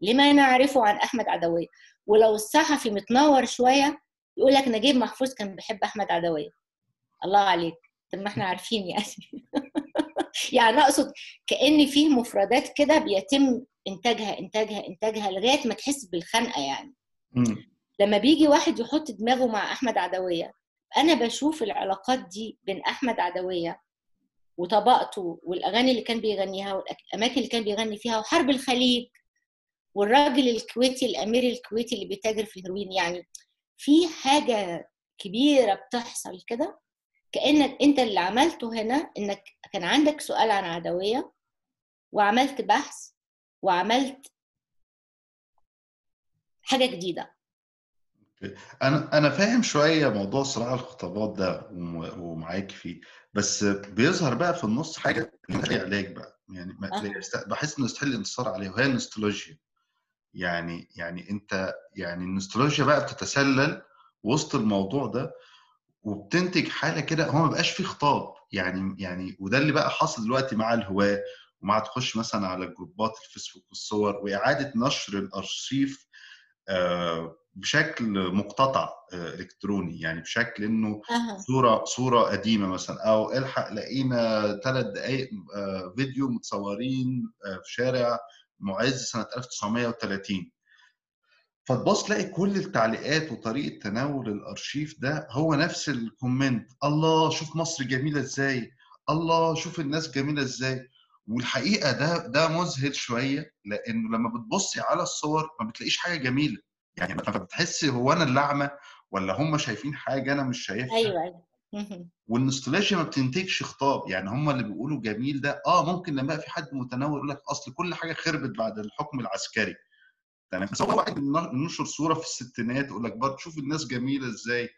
لما نعرفه عن أحمد عدوية. ولو الصحفي متنور شوية يقول لك نجيب محفوظ كان بيحب أحمد عدوية. الله عليك. طب ما إحنا *laughs* عارفين يعني. *laughs* يعني أقصد كأن فيه مفردات كده بيتم إنتاجها إنتاجها إنتاجها لغاية ما تحس بالخنقة يعني. لما بيجي واحد يحط دماغه مع أحمد عدوية أنا بشوف العلاقات دي بين أحمد عدوية وطبقته والأغاني اللي كان بيغنيها والأماكن اللي كان بيغني فيها وحرب الخليج والراجل الكويتي الأمير الكويتي اللي بيتاجر في الهيروين يعني في حاجة كبيرة بتحصل كده كأنك أنت اللي عملته هنا إنك كان عندك سؤال عن عدوية وعملت بحث وعملت حاجة جديدة. أنا أنا فاهم شوية موضوع صراع الخطابات ده ومعاك فيه بس بيظهر بقى في النص حاجة ليها علاج بقى يعني بحس إن يستحيل الانتصار عليه وهي النوستولوجيا يعني يعني أنت يعني النوستولوجيا بقى بتتسلل وسط الموضوع ده وبتنتج حاله كده هو ما بقاش فيه خطاب يعني يعني وده اللي بقى حاصل دلوقتي مع الهواة ومع تخش مثلا على جروبات الفيسبوك والصور وإعادة نشر الأرشيف بشكل مقتطع إلكتروني. يعني بشكل إنه. صورة صورة قديمة مثلا أو إلحق لقينا ثلاث دقائق فيديو متصورين في شارع معز سنة 1930 فتبص تلاقي كل التعليقات وطريقة تناول الأرشيف ده هو نفس الكومنت. الله شوف مصر جميلة إزاي؟ الله شوف الناس جميلة إزاي؟ والحقيقة ده ده مذهل شوية لأنه لما بتبصي على الصور ما بتلاقيش حاجة جميلة. يعني فبتحسي هو أنا اللي اعمى ولا هم شايفين حاجة أنا مش شايفها؟ أيوه أيوه. والنوستولوجيا ما بتنتجش خطاب. يعني هم اللي بيقولوا جميل ده آه ممكن لما يبقى في حد متنور يقول لك أصل كل حاجة خربت بعد الحكم العسكري. تمام بس هو واحد نشر صورة في الستينات يقول لك برضه شوف الناس جميلة إزاي.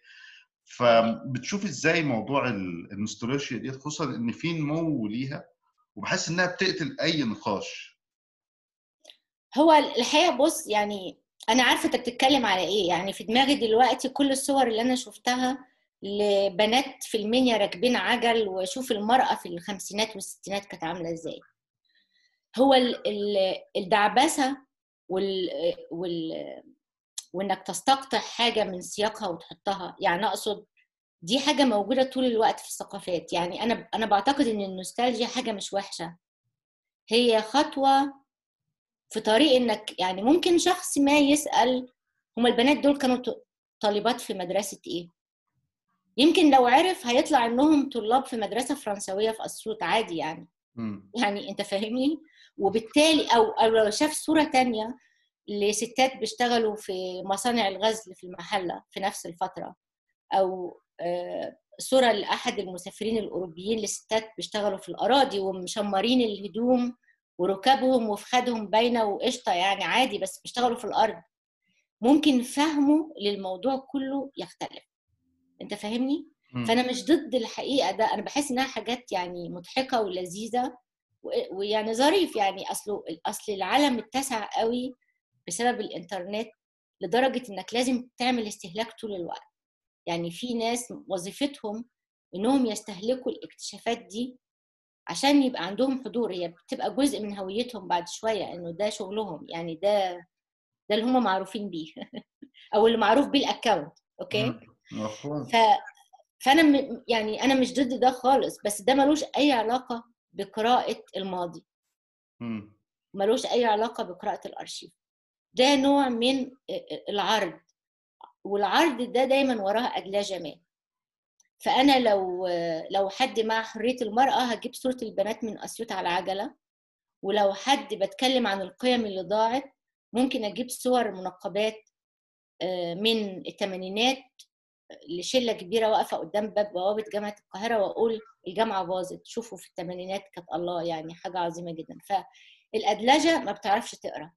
فبتشوف إزاي موضوع النوستولوجيا ديت خصوصا إن في نمو ليها وبحس إنها بتقتل أي نقاش. هو الحقيقة بص يعني أنا عارفة أنت بتتكلم على إيه. يعني في دماغي دلوقتي كل الصور اللي أنا شفتها لبنات في المنيا راكبين عجل وشوف المرأة في الخمسينات والستينات كانت عاملة إزاي. هو ال- ال- الدعبسة وال, وال وإنك تستقطع حاجة من سياقها وتحطها. يعني أقصد دي حاجة موجودة طول الوقت في الثقافات. يعني أنا أنا بعتقد إن النوستالجيا حاجة مش وحشة. هي خطوة في طريق إنك يعني ممكن شخص ما يسأل هما البنات دول كانوا طالبات في مدرسة إيه؟ يمكن لو عرف هيطلع إنهم طلاب في مدرسة فرنسوية في أسيوط عادي يعني. مم. يعني أنت فاهمني؟ وبالتالي أو أو لو شاف صورة تانية لستات بيشتغلوا في مصانع الغزل في المحلة في نفس الفترة أو آه، صورة لأحد المسافرين الأوروبيين لستات بيشتغلوا في الأراضي ومشمرين الهدوم وركابهم وفخادهم باينة وقشطة يعني عادي بس بيشتغلوا في الأرض. ممكن فهمه للموضوع كله يختلف. أنت فاهمني؟ فأنا مش ضد الحقيقة ده. أنا بحس إنها حاجات يعني مضحكة ولذيذة ويعني ظريف يعني. أصله أصل العالم اتسع قوي بسبب الإنترنت لدرجة إنك لازم تعمل استهلاك طول الوقت. يعني في ناس وظيفتهم إنهم يستهلكوا الاكتشافات دي عشان يبقى عندهم حضور هي بتبقى جزء من هويتهم بعد شوية إنه ده شغلهم يعني ده ده اللي هم معروفين بيه *laughs* أو اللي معروف بيه ال account okay؟ ف... فأنا م... يعني أنا مش ضد ده خالص بس ده ملوش أي علاقة بقراءة الماضي. ملوش أي علاقة بقراءة الأرشيف. ده نوع من العرض. والعرض ده دايما وراه أدلجة ما فأنا لو لو حد مع حرية المرأة هجيب صورة البنات من أسيوط على عجلة ولو حد بتكلم عن القيم اللي ضاعت ممكن أجيب صور منقبات آه، من الثمانينات لشلة كبيرة واقفة قدام باب بوابة جامعة القاهرة وأقول الجامعة باظت شوفوا في الثمانينات كانت الله يعني حاجة عظيمة جدا فالأدلجة ما بتعرفش تقرأ.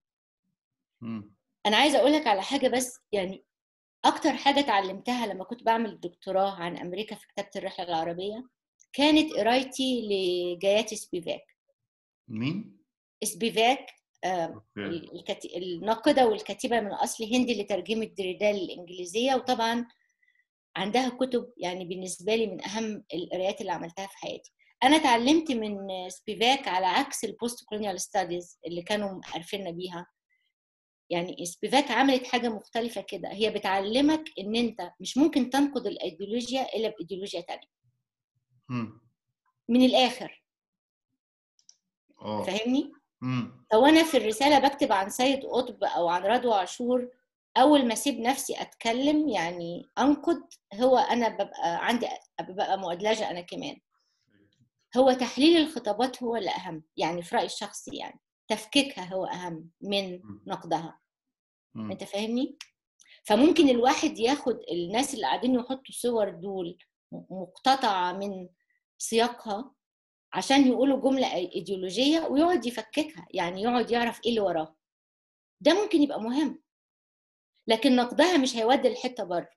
أنا عايزة أقول لك على حاجة بس يعني أكتر حاجة اتعلمتها لما كنت بعمل دكتوراه عن أمريكا في كتابة الرحلة العربية كانت قرايتي لجاياتري سبيفاك مين؟ سبيفاك آه،. الناقدة والكاتبة من أصل هندي اللي ترجمت دريدا للإنجليزية وطبعا عندها كتب يعني بالنسبة لي من أهم القرايات اللي عملتها في حياتي أنا اتعلمت من سبيفاك على عكس ال postcolonial studies اللي كانوا عارفيننا بيها يعني سبيفاك عملت حاجة مختلفة كده هي بتعلمك إن أنت مش ممكن تنقد الأيديولوجيا إلا بأيديولوجيا تانية. من الآخر. آه. فاهمني؟ لو أنا في الرسالة بكتب عن سيد قطب أو عن رضوى عاشور أول ما أسيب نفسي أتكلم يعني أنقد هو أنا ببقى عندي ببقى مؤدلجة أنا كمان. هو تحليل الخطابات هو اللي اهم يعني في رأيي الشخصي يعني. تفكيكها هو أهم من نقدها. مم. أنت فاهمني؟ فممكن الواحد ياخد الناس اللي قاعدين يحطوا صور دول مقتطعة من سياقها عشان يقولوا جملة إيديولوجية ويقعد يفككها يعني يقعد يعرف إيه اللي وراه. ده ممكن يبقى مهم. لكن نقدها مش هيودي الحتة بره.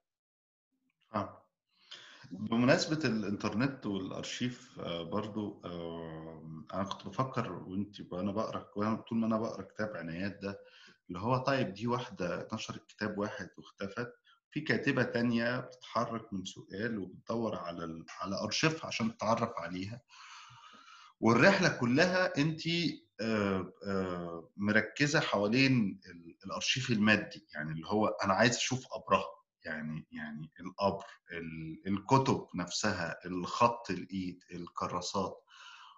بمناسبة الإنترنت والأرشيف آه، برضو آه، أنا كنت بفكر وأنت وأنا بقرأ طول ما أنا بقرأ كتاب عنايات ده اللي هو طيب دي واحدة نشرت كتاب واحد واختفت في كاتبة تانية بتتحرك من سؤال وبتدور على. على أرشيفها عشان تتعرف عليها والرحلة كلها أنت مركزة حوالين ال- الأرشيف المادي يعني اللي هو أنا عايز أشوف قبرها يعني يعني القبر ال- الكتب نفسها الخط الإيد الكراسات.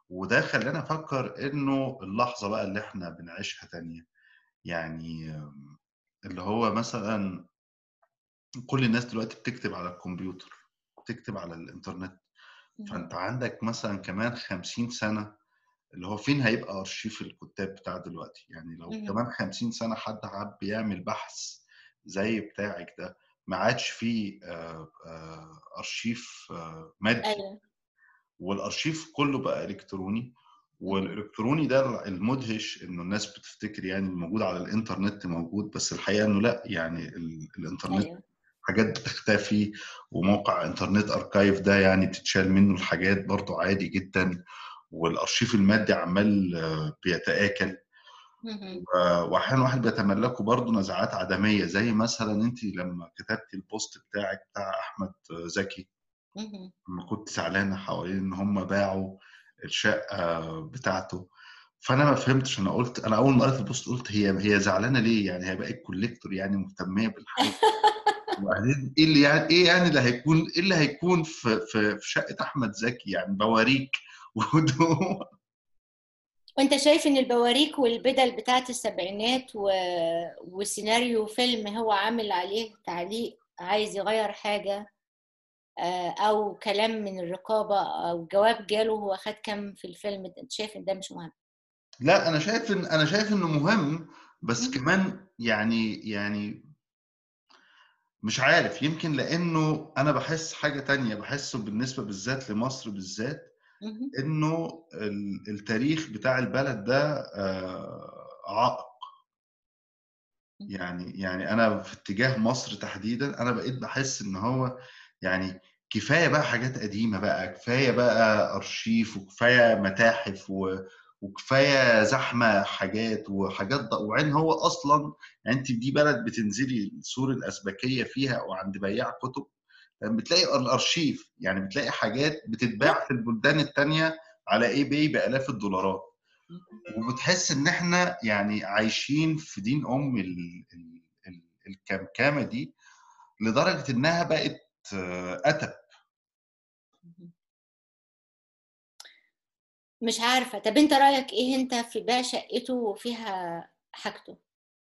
وده خلاني أفكر إنه اللحظة بقى اللي إحنا بنعيشها تانية. يعني اللي هو مثلا كل الناس دلوقتي بتكتب على الكمبيوتر بتكتب على الإنترنت. فأنت عندك مثلا كمان خمسين سنة اللي هو فين هيبقى أرشيف الكتاب بتاع دلوقتي؟ يعني لو. كمان خمسين سنة حد حب يعمل بحث زي بتاعك ده ما عادش فيه آه، آه، أرشيف آه، مادي. أيوه. والأرشيف كله بقى إلكتروني والإلكتروني ده المدهش إنه الناس بتفتكر يعني الموجود على الإنترنت موجود بس الحقيقة إنه لأ يعني ال- الإنترنت أيوه. حاجات بتختفي وموقع Internet Archive ده يعني بتتشال منه الحاجات برضو عادي جدا والأرشيف المادي عمال. و- واحيانا واحد بيتملكه برضو نزعات عدمية زي مثلا أنت لما كتبتي ال post بتاعك بتاع أحمد زكي. لما كنت زعلانه حوالين إن هم باعوا الشقة بتاعته. فأنا ما فهمتش أنا قلت أنا أول ما قريت ال post قلت هي هي زعلانة ليه؟ يعني هي بقت collector يعني مهتمة بالحاجة *laughs* وبعدين إيه اللي يعني إيه يعني اللي هيكون إيه اللي هيكون في في, في شقة أحمد زكي؟ يعني بواريك. *laughs* وهدوم وأنت شايف إن البواريك والبدل بتاعت السبعينات و... وسيناريو فيلم هو عامل عليه تعليق عايز يغير حاجة آه، أو كلام من الرقابة أو جواب جاله هو خد كام في الفيلم أنت شايف إن ده مش مهم لا أنا شايف إن أنا شايف إنه مهم بس. كمان يعني يعني مش عارف يمكن لأنه أنا بحس حاجة تانية بحسه بالنسبة بالذات لمصر بالذات مهم. إنه ال- التاريخ بتاع البلد ده آه، عائق يعني يعني أنا في اتجاه مصر تحديدا أنا بقيت بحس إن هو يعني كفاية بقى حاجات قديمة بقى كفاية بقى أرشيف وكفاية متاحف و وكفاية زحمة حاجات وحاجات وعين هو أصلا يعني انت دي بلد بتنزلي سور الازبكيه فيها وعند بياع كتب بتلاقي الأرشيف يعني بتلاقي حاجات بتتباع في البلدان التانية على eBay بآلاف الدولارات. وبتحس إن إحنا يعني عايشين في دين أم ال- ال- ال- الكمكمة دي لدرجة إنها بقت أتب. مش عارفة. طب أنت رأيك إيه أنت في بيع شقته وفيها حاجته؟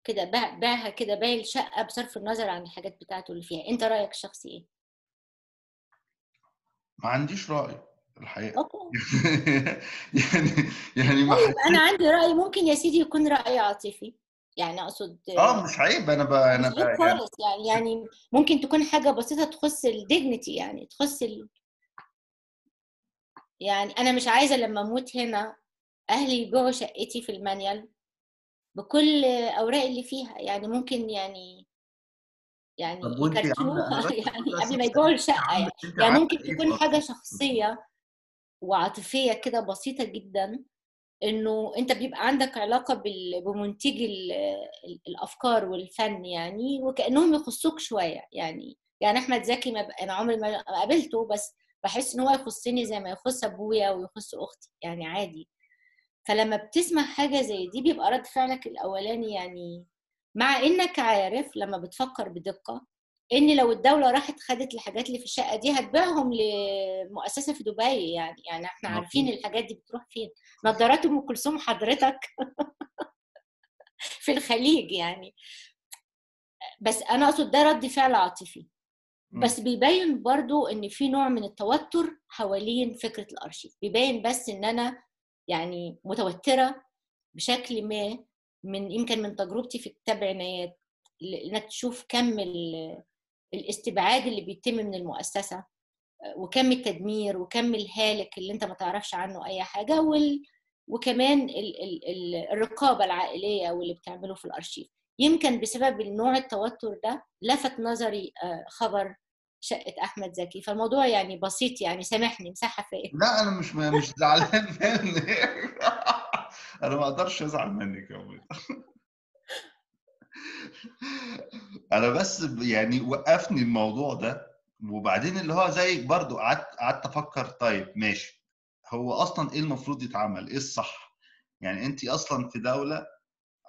كده باع باعها كده باع الشقة بصرف النظر عن الحاجات بتاعته اللي فيها. أنت رأيك الشخصي إيه؟ ما عنديش رأي الحقيقة. أوكي. *laughs* يعني يعني ما طيب أنا حسيت عندي رأي ممكن يا سيدي يكون رأي عاطفي يعني أقصد آه مش عيب أنا ب... أنا مش ب... عيب يعني خالص يعني يعني ممكن تكون حاجة بسيطة تخص ال dignity يعني تخص ال... يعني أنا مش عايزة لما أموت هنا أهلي يبيعوا شقتي في المنيل بكل اوراق اللي فيها يعني ممكن يعني يعني يكركبوها *laughs* يعني قبل ما يبيعوا عامله يعني يعني ممكن في تكون حاجة ارشيف شخصية وعاطفية كده بسيطة جدا إنه أنت بيبقى عندك علاقة بال- بمنتجي ال- ال- الأفكار والفن يعني وكأنهم يخصوك شوية يعني يعني أحمد زكي ما. أنا عمري ما قابلته بس بحس إن هو يخصني زي ما يخص أبويا ويخص أختي يعني عادي فلما بتسمع حاجة زي دي بيبقى رد فعلك الأولاني يعني مع إنك عارف لما بتفكر بدقة إن لو الدولة راحت خدت الحاجات اللي في الشقة دي هتبيعهم لمؤسسة في دبي يعني يعني إحنا عارفين الحاجات دي بتروح فين. نظارات أم كلثوم حضرتك *laughs* في الخليج يعني. بس أنا أقصد ده رد فعل عاطفي. بس بيبين برضو إن في نوع من التوتر حوالين فكرة الأرشيف. بيبين بس إن أنا يعني متوترة بشكل ما من يمكن من تجربتي في كتاب عنايات إنك تشوف كم ال- الاستبعاد اللي بيتم من المؤسسة وكم التدمير وكم الهالك اللي أنت ما تعرفش عنه أي حاجة وال... وكمان ال... ال... ال... الرقابة العائلية واللي بتعمله في الأرشيف. يمكن بسبب النوع التوتر ده لفت نظري آه، خبر شقة أحمد زكي. فالموضوع يعني بسيط يعني سامحني مساحة فيا. لا أنا مش مش زعلان *laughs* أنا ما أقدرش أزعل منك يا ولد *laughs* أنا بس يعني وقفني الموضوع ده وبعدين اللي هو زي برضو قعدت قعدت أفكر طيب ماشي هو أصلا إيه المفروض يتعمل؟ إيه الصح؟ يعني انت أصلا في دولة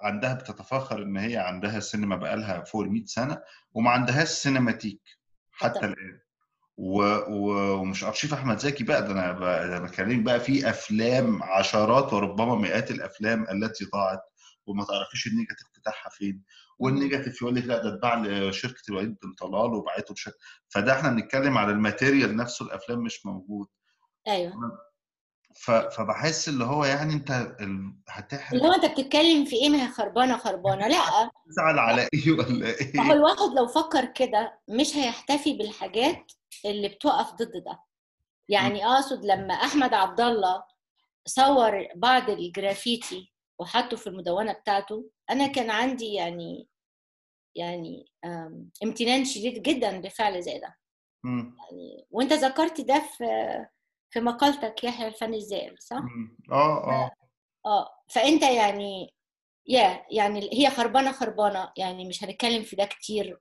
عندها بتتفاخر إن هي عندها سينما بقالها فوق ال 100 سنة وما عندهاش سينماتيك حتى الآن. و... و... ومش أرشيف أحمد زكي بقى ده أنا ب... ده أنا بكلمك بقى في أفلام عشرات وربما مئات الأفلام التي ضاعت وما تعرفيش ال negative بتاعها فين. وال negative يقول لك لا ده اتباع لشركة الوليد بن طلال وبعته لشركه فده إحنا بنتكلم على ال material نفسه الأفلام مش موجود. أيوه. ف... فبحس اللي هو يعني أنت ال... اللي هتحرق هو أنت بتتكلم في إيه ما هي خربانة خربانة؟ لا. تزعل على إيه ولا ما هو إيه؟ الواحد لو فكر كده مش هيحتفي بالحاجات اللي بتقف ضد ده. يعني أقصد لما أحمد عبد الله صور بعض الجرافيتي وحطه في المدونة بتاعته أنا كان عندي يعني يعني امتنان شديد جدا بفعل زي ده. يعني وأنت ذكرت ده في في مقالتك يحيى الفن الزائر صح؟ آه آه. آه. فأنت يعني يا يعني هي خربانة خربانة يعني مش هنتكلم في ده كتير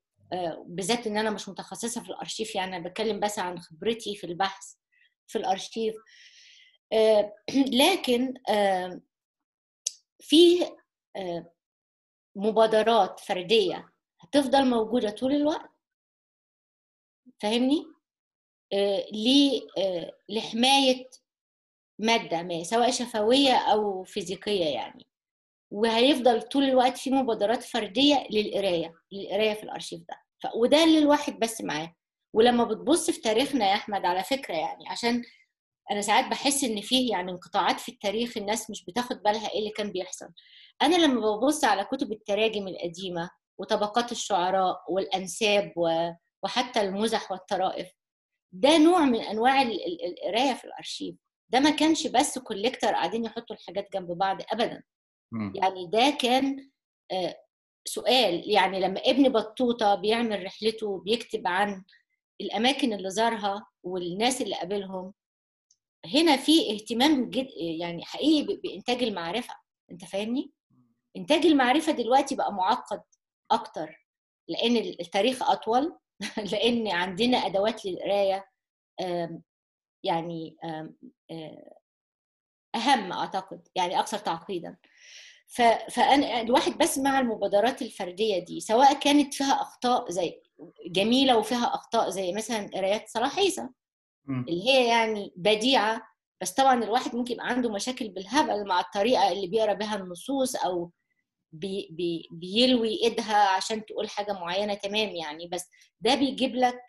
بالذات إن أنا مش متخصصة في الأرشيف يعني أنا بتكلم بس عن خبرتي في البحث في الأرشيف. آه، *clears throat* لكن آه، في آه، مبادرات فردية هتفضل موجودة طول الوقت. فاهمني؟ لحماية مادة ما سواء شفوية أو فيزيقية يعني. وهيفضل طول الوقت في مبادرات فردية للقراية للقراية في الأرشيف ده. ف... وده اللي الواحد بس معاه. ولما بتبص في تاريخنا يا أحمد على فكرة يعني عشان أنا ساعات بحس إن فيه يعني انقطاعات في التاريخ الناس مش بتاخد بالها إيه اللي كان بيحصل. أنا لما ببص على كتب التراجم القديمة وطبقات الشعراء والأنساب و... وحتى المزح والطرائف ده نوع من أنواع ال- ال- القراية في الأرشيف. ده ما كانش بس كوليكتر قاعدين يحطوا الحاجات جنب بعض ابدا. يعني ده كان آه، سؤال. يعني لما ابن بطوطة بيعمل رحلته بيكتب عن الأماكن اللي زارها والناس اللي قابلهم هنا في اهتمام جد يعني حقيقي ب- بإنتاج المعرفة. أنت فاهمني؟ إنتاج المعرفة دلوقتي بقى معقد أكتر لأن التاريخ أطول *laughs* لأن عندنا أدوات للقراية آم، يعني آه، أهم أعتقد يعني أكثر تعقيدا. فأنا الواحد بس مع المبادرات الفردية دي سواء كانت فيها أخطاء زي جميلة وفيها أخطاء زي مثلا قرايات صلاح عيسى مم. اللي هي يعني بديعة بس طبعا الواحد ممكن يبقى عنده مشاكل بالهبل مع الطريقة اللي بيقرأ بها النصوص أو بي بي بيلوي إيدها عشان تقول حاجة معينة تمام يعني بس ده بيجيب لك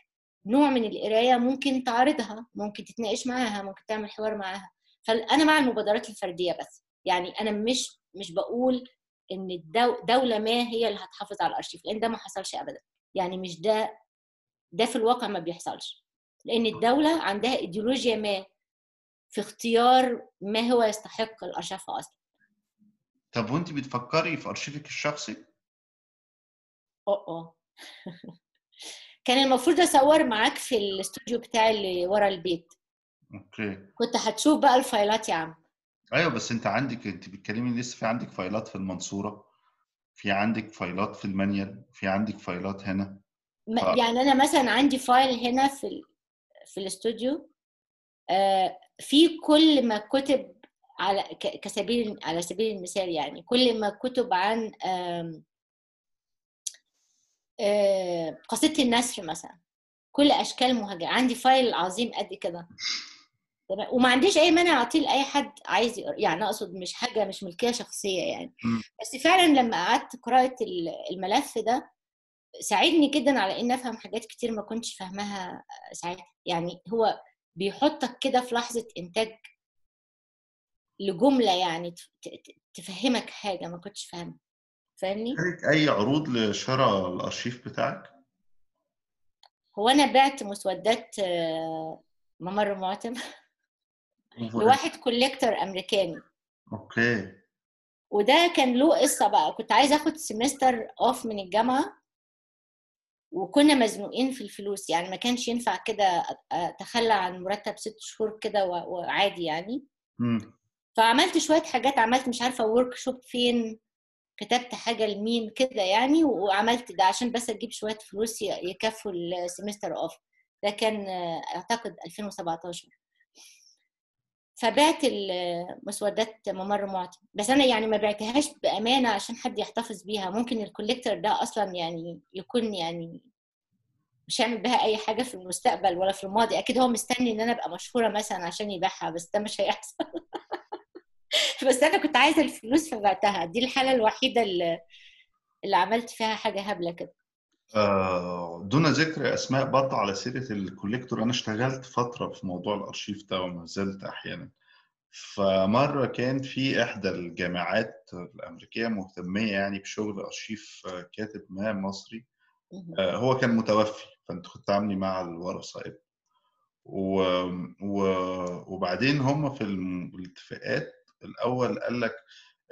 نوع من القراية ممكن تعارضها ممكن تتناقش معاها ممكن تعمل حوار معاها فأنا مع المبادرات الفردية بس. يعني أنا مش مش بقول إن الدو دولة ما هي اللي هتحافظ على الأرشيف لأن ده ما حصلش ابدا. يعني مش ده ده في الواقع ما بيحصلش. لأن الدولة عندها إيديولوجيا ما في اختيار ما هو يستحق الارشفه أصلا. طب وأنت بتفكري في أرشيفك الشخصي؟ آه آه *laughs* كان المفروض أصور معاك في الاستوديو بتاعي اللي ورا البيت. okay. كنت هتشوف بقى الفايلات يا عم. أيوه بس أنت عندك أنت بتتكلمي لسه في عندك فايلات في المنصورة في عندك فايلات في المنيل في عندك فايلات هنا. آه. يعني أنا مثلا عندي file هنا في ال... في الاستوديو. آه، في كل ما كتب على ك- كسبيل على سبيل المثال يعني كل ما كتب عن آم، آه، قصيدة النثر مثلا. كل أشكال مهاجر عندي فايل عظيم قد كده. تمام؟ وما عنديش أي مانع اعطيه لاي حد عايز يقرا يعني أقصد مش حاجة مش ملكية شخصية يعني مم. بس فعلا لما قعدت قراءه ال- الملف ده ساعدني جدا على ان أفهم حاجات كتير ما كنتش فاهماها ساعتها يعني هو بيحطك كده في لحظة إنتاج لجملة يعني تفهمك حاجة ما كنتش فاهمها فاهمني أي عروض لشراء الأرشيف بتاعك؟ هو أنا بعت مسودات آه، ممر معتم لواحد collector أمريكاني. okay وده كان له قصة بقى. كنت عايزة آخد semester off من الجامعة. وكنا مزنوقين في الفلوس. يعني ما كانش ينفع كده أتخلى عن مرتب ست شهور كده وعادي يعني. مم. فعملت شوية حاجات. عملت مش عارفة workshop فين. كتبت حاجة لمين كده يعني. وعملت ده عشان بس أجيب شوية فلوس يكفوا ال semester off ده كان أعتقد 2017 فبعت المسودات ممر معتم. بس أنا يعني ما بعتهاش بأمانة عشان حد يحتفظ بيها. ممكن ال collector ده أصلا يعني يكون يعني مش هيعمل بها أي حاجة في المستقبل ولا في الماضي. أكيد هو مستني إن أنا أبقى مشهورة مثلا عشان يبيعها بس ده مش هيحصل. *laughs* بس أنا كنت عايزة الفلوس فبعتها. دي الحالة الوحيدة اللي, اللي عملت فيها حاجة هبلة كده. آه، دون ذكر أسماء برضه على سيرة الكوليكتور أنا اشتغلت فترة في موضوع الأرشيف ده وما زلت أحيانا. فمرة كان في إحدى الجامعات الأمريكية مهتمية يعني بشغل أرشيف آه، كاتب ما مصري. آه، هو كان متوفي فأنت كنت تعاملي مع الورثة و... و... وبعدين هم في الاتفاقات الأول قال لك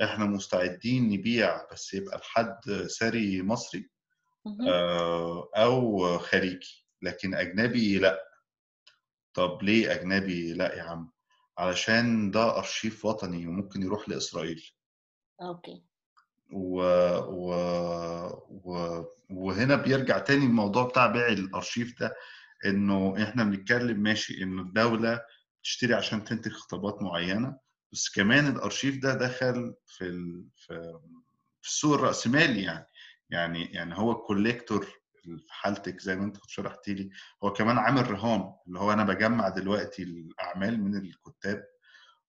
إحنا مستعدين نبيع بس يبقى لحد ثري مصري. أو خارجي لكن أجنبي لأ. طب ليه أجنبي لأ يا عم؟ علشان ده أرشيف وطني وممكن يروح لإسرائيل. أوكي. و... و... و... وهنا بيرجع تاني الموضوع بتاع بيع الأرشيف ده إنه إحنا بنتكلم ماشي انه الدولة بتشتري عشان تنتج خطابات معينة بس كمان الأرشيف ده دخل في ال... في في السوق الرأسمالي يعني. يعني يعني هو الكوليكتور في حالتك زي ما انت كنت لي هو كمان عامل رهان اللي هو أنا بجمع دلوقتي الأعمال من الكتاب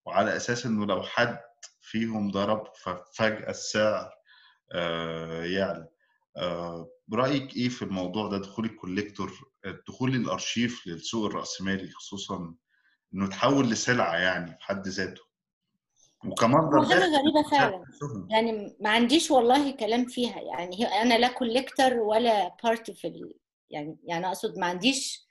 وعلى أساس إنه لو حد فيهم ضرب ففجأة السعر آه، يعلى. آه، رأيك إيه في الموضوع ده؟ دخول ال collector دخول الأرشيف للسوق الرأسمالي خصوصا إنه تحول لسلعة يعني في حد ذاته؟ وكمصدر حاجة غريبة فعلا. يعني ما عنديش والله كلام فيها. يعني هي أنا لا collector ولا part في ال... يعني يعني أقصد ما عنديش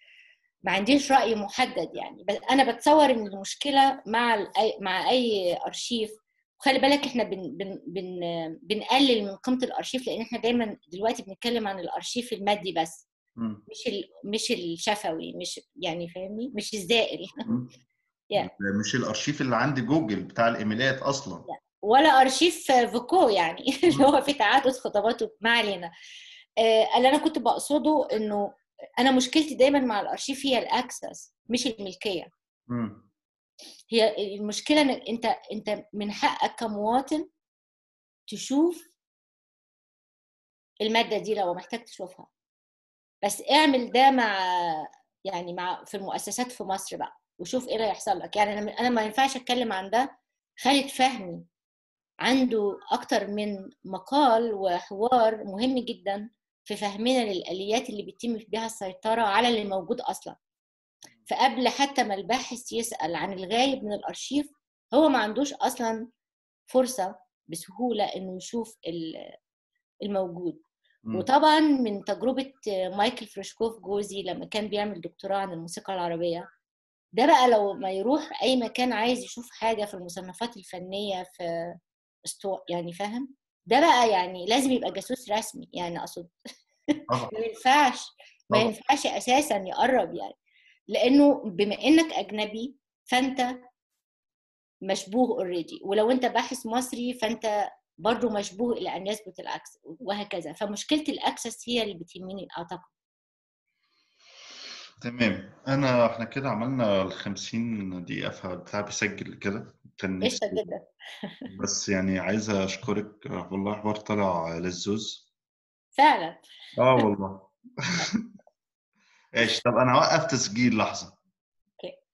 ما عنديش رأي محدد يعني. بس أنا بتصور إن المشكلة مع ال... أي- مع أي أرشيف. وخلي بالك إحنا بن... بن... بن... بنقلل من قيمة الأرشيف لأن إحنا دايما دلوقتي بنتكلم عن الأرشيف المادي بس. مش ال... مش الشفوي مش يعني فاهمني؟ مش الزائل. مم. Yeah. مش الأرشيف اللي عند جوجل بتاع الإيميلات أصلا. ولا أرشيف فوكو يعني. *laughs* اللي هو في تعدد خطاباته ما علينا. آه، اللي أنا كنت بقصده إنه أنا مشكلتي دايما مع الأرشيف هي ال access مش الملكية. هي المشكلة إن أنت أنت من حقك كمواطن تشوف المادة دي لو محتاج تشوفها. بس اعمل ده مع يعني مع في المؤسسات في مصر بقى. وشوف إيه اللي هيحصل لك. يعني أنا أنا ما ينفعش أتكلم عن ده. خالد فهمي عنده أكتر من مقال وحوار مهم جدا في فهمنا للآليات اللي بيتم بها السيطرة على اللي موجود أصلا. فقبل حتى ما الباحث يسأل عن الغايب من الأرشيف هو ما عندوش أصلا فرصة بسهولة إنه يشوف ال- الموجود. وطبعا من تجربة مايكل فريشكوف جوزي لما كان بيعمل دكتوراه عن الموسيقى العربية ده بقى لو ما يروح أي مكان عايز يشوف حاجة في المصنفات الفنية في استو يعني فاهم؟ ده بقى يعني لازم يبقى جاسوس رسمي يعني *laughs* طبعا. ما ينفعش ما. ينفعش أساسا يقرب يعني. لأنه بما إنك أجنبي فأنت مشبوه already ولو أنت باحث مصري فأنت برضه مشبوه إلى أن يثبت العكس وهكذا. فمشكلة ال access هي اللي بتهمني أعتقد. تمام. أنا إحنا كده عملنا ال 50 دقيقة فبتاع بيسجل كده كان قشطة نفسي جدا بس يعني عايز أشكرك والله حوار طلع لذوذ. فعلا. آه والله. *laughs* إيش طب أنا هوقف تسجيل لحظة.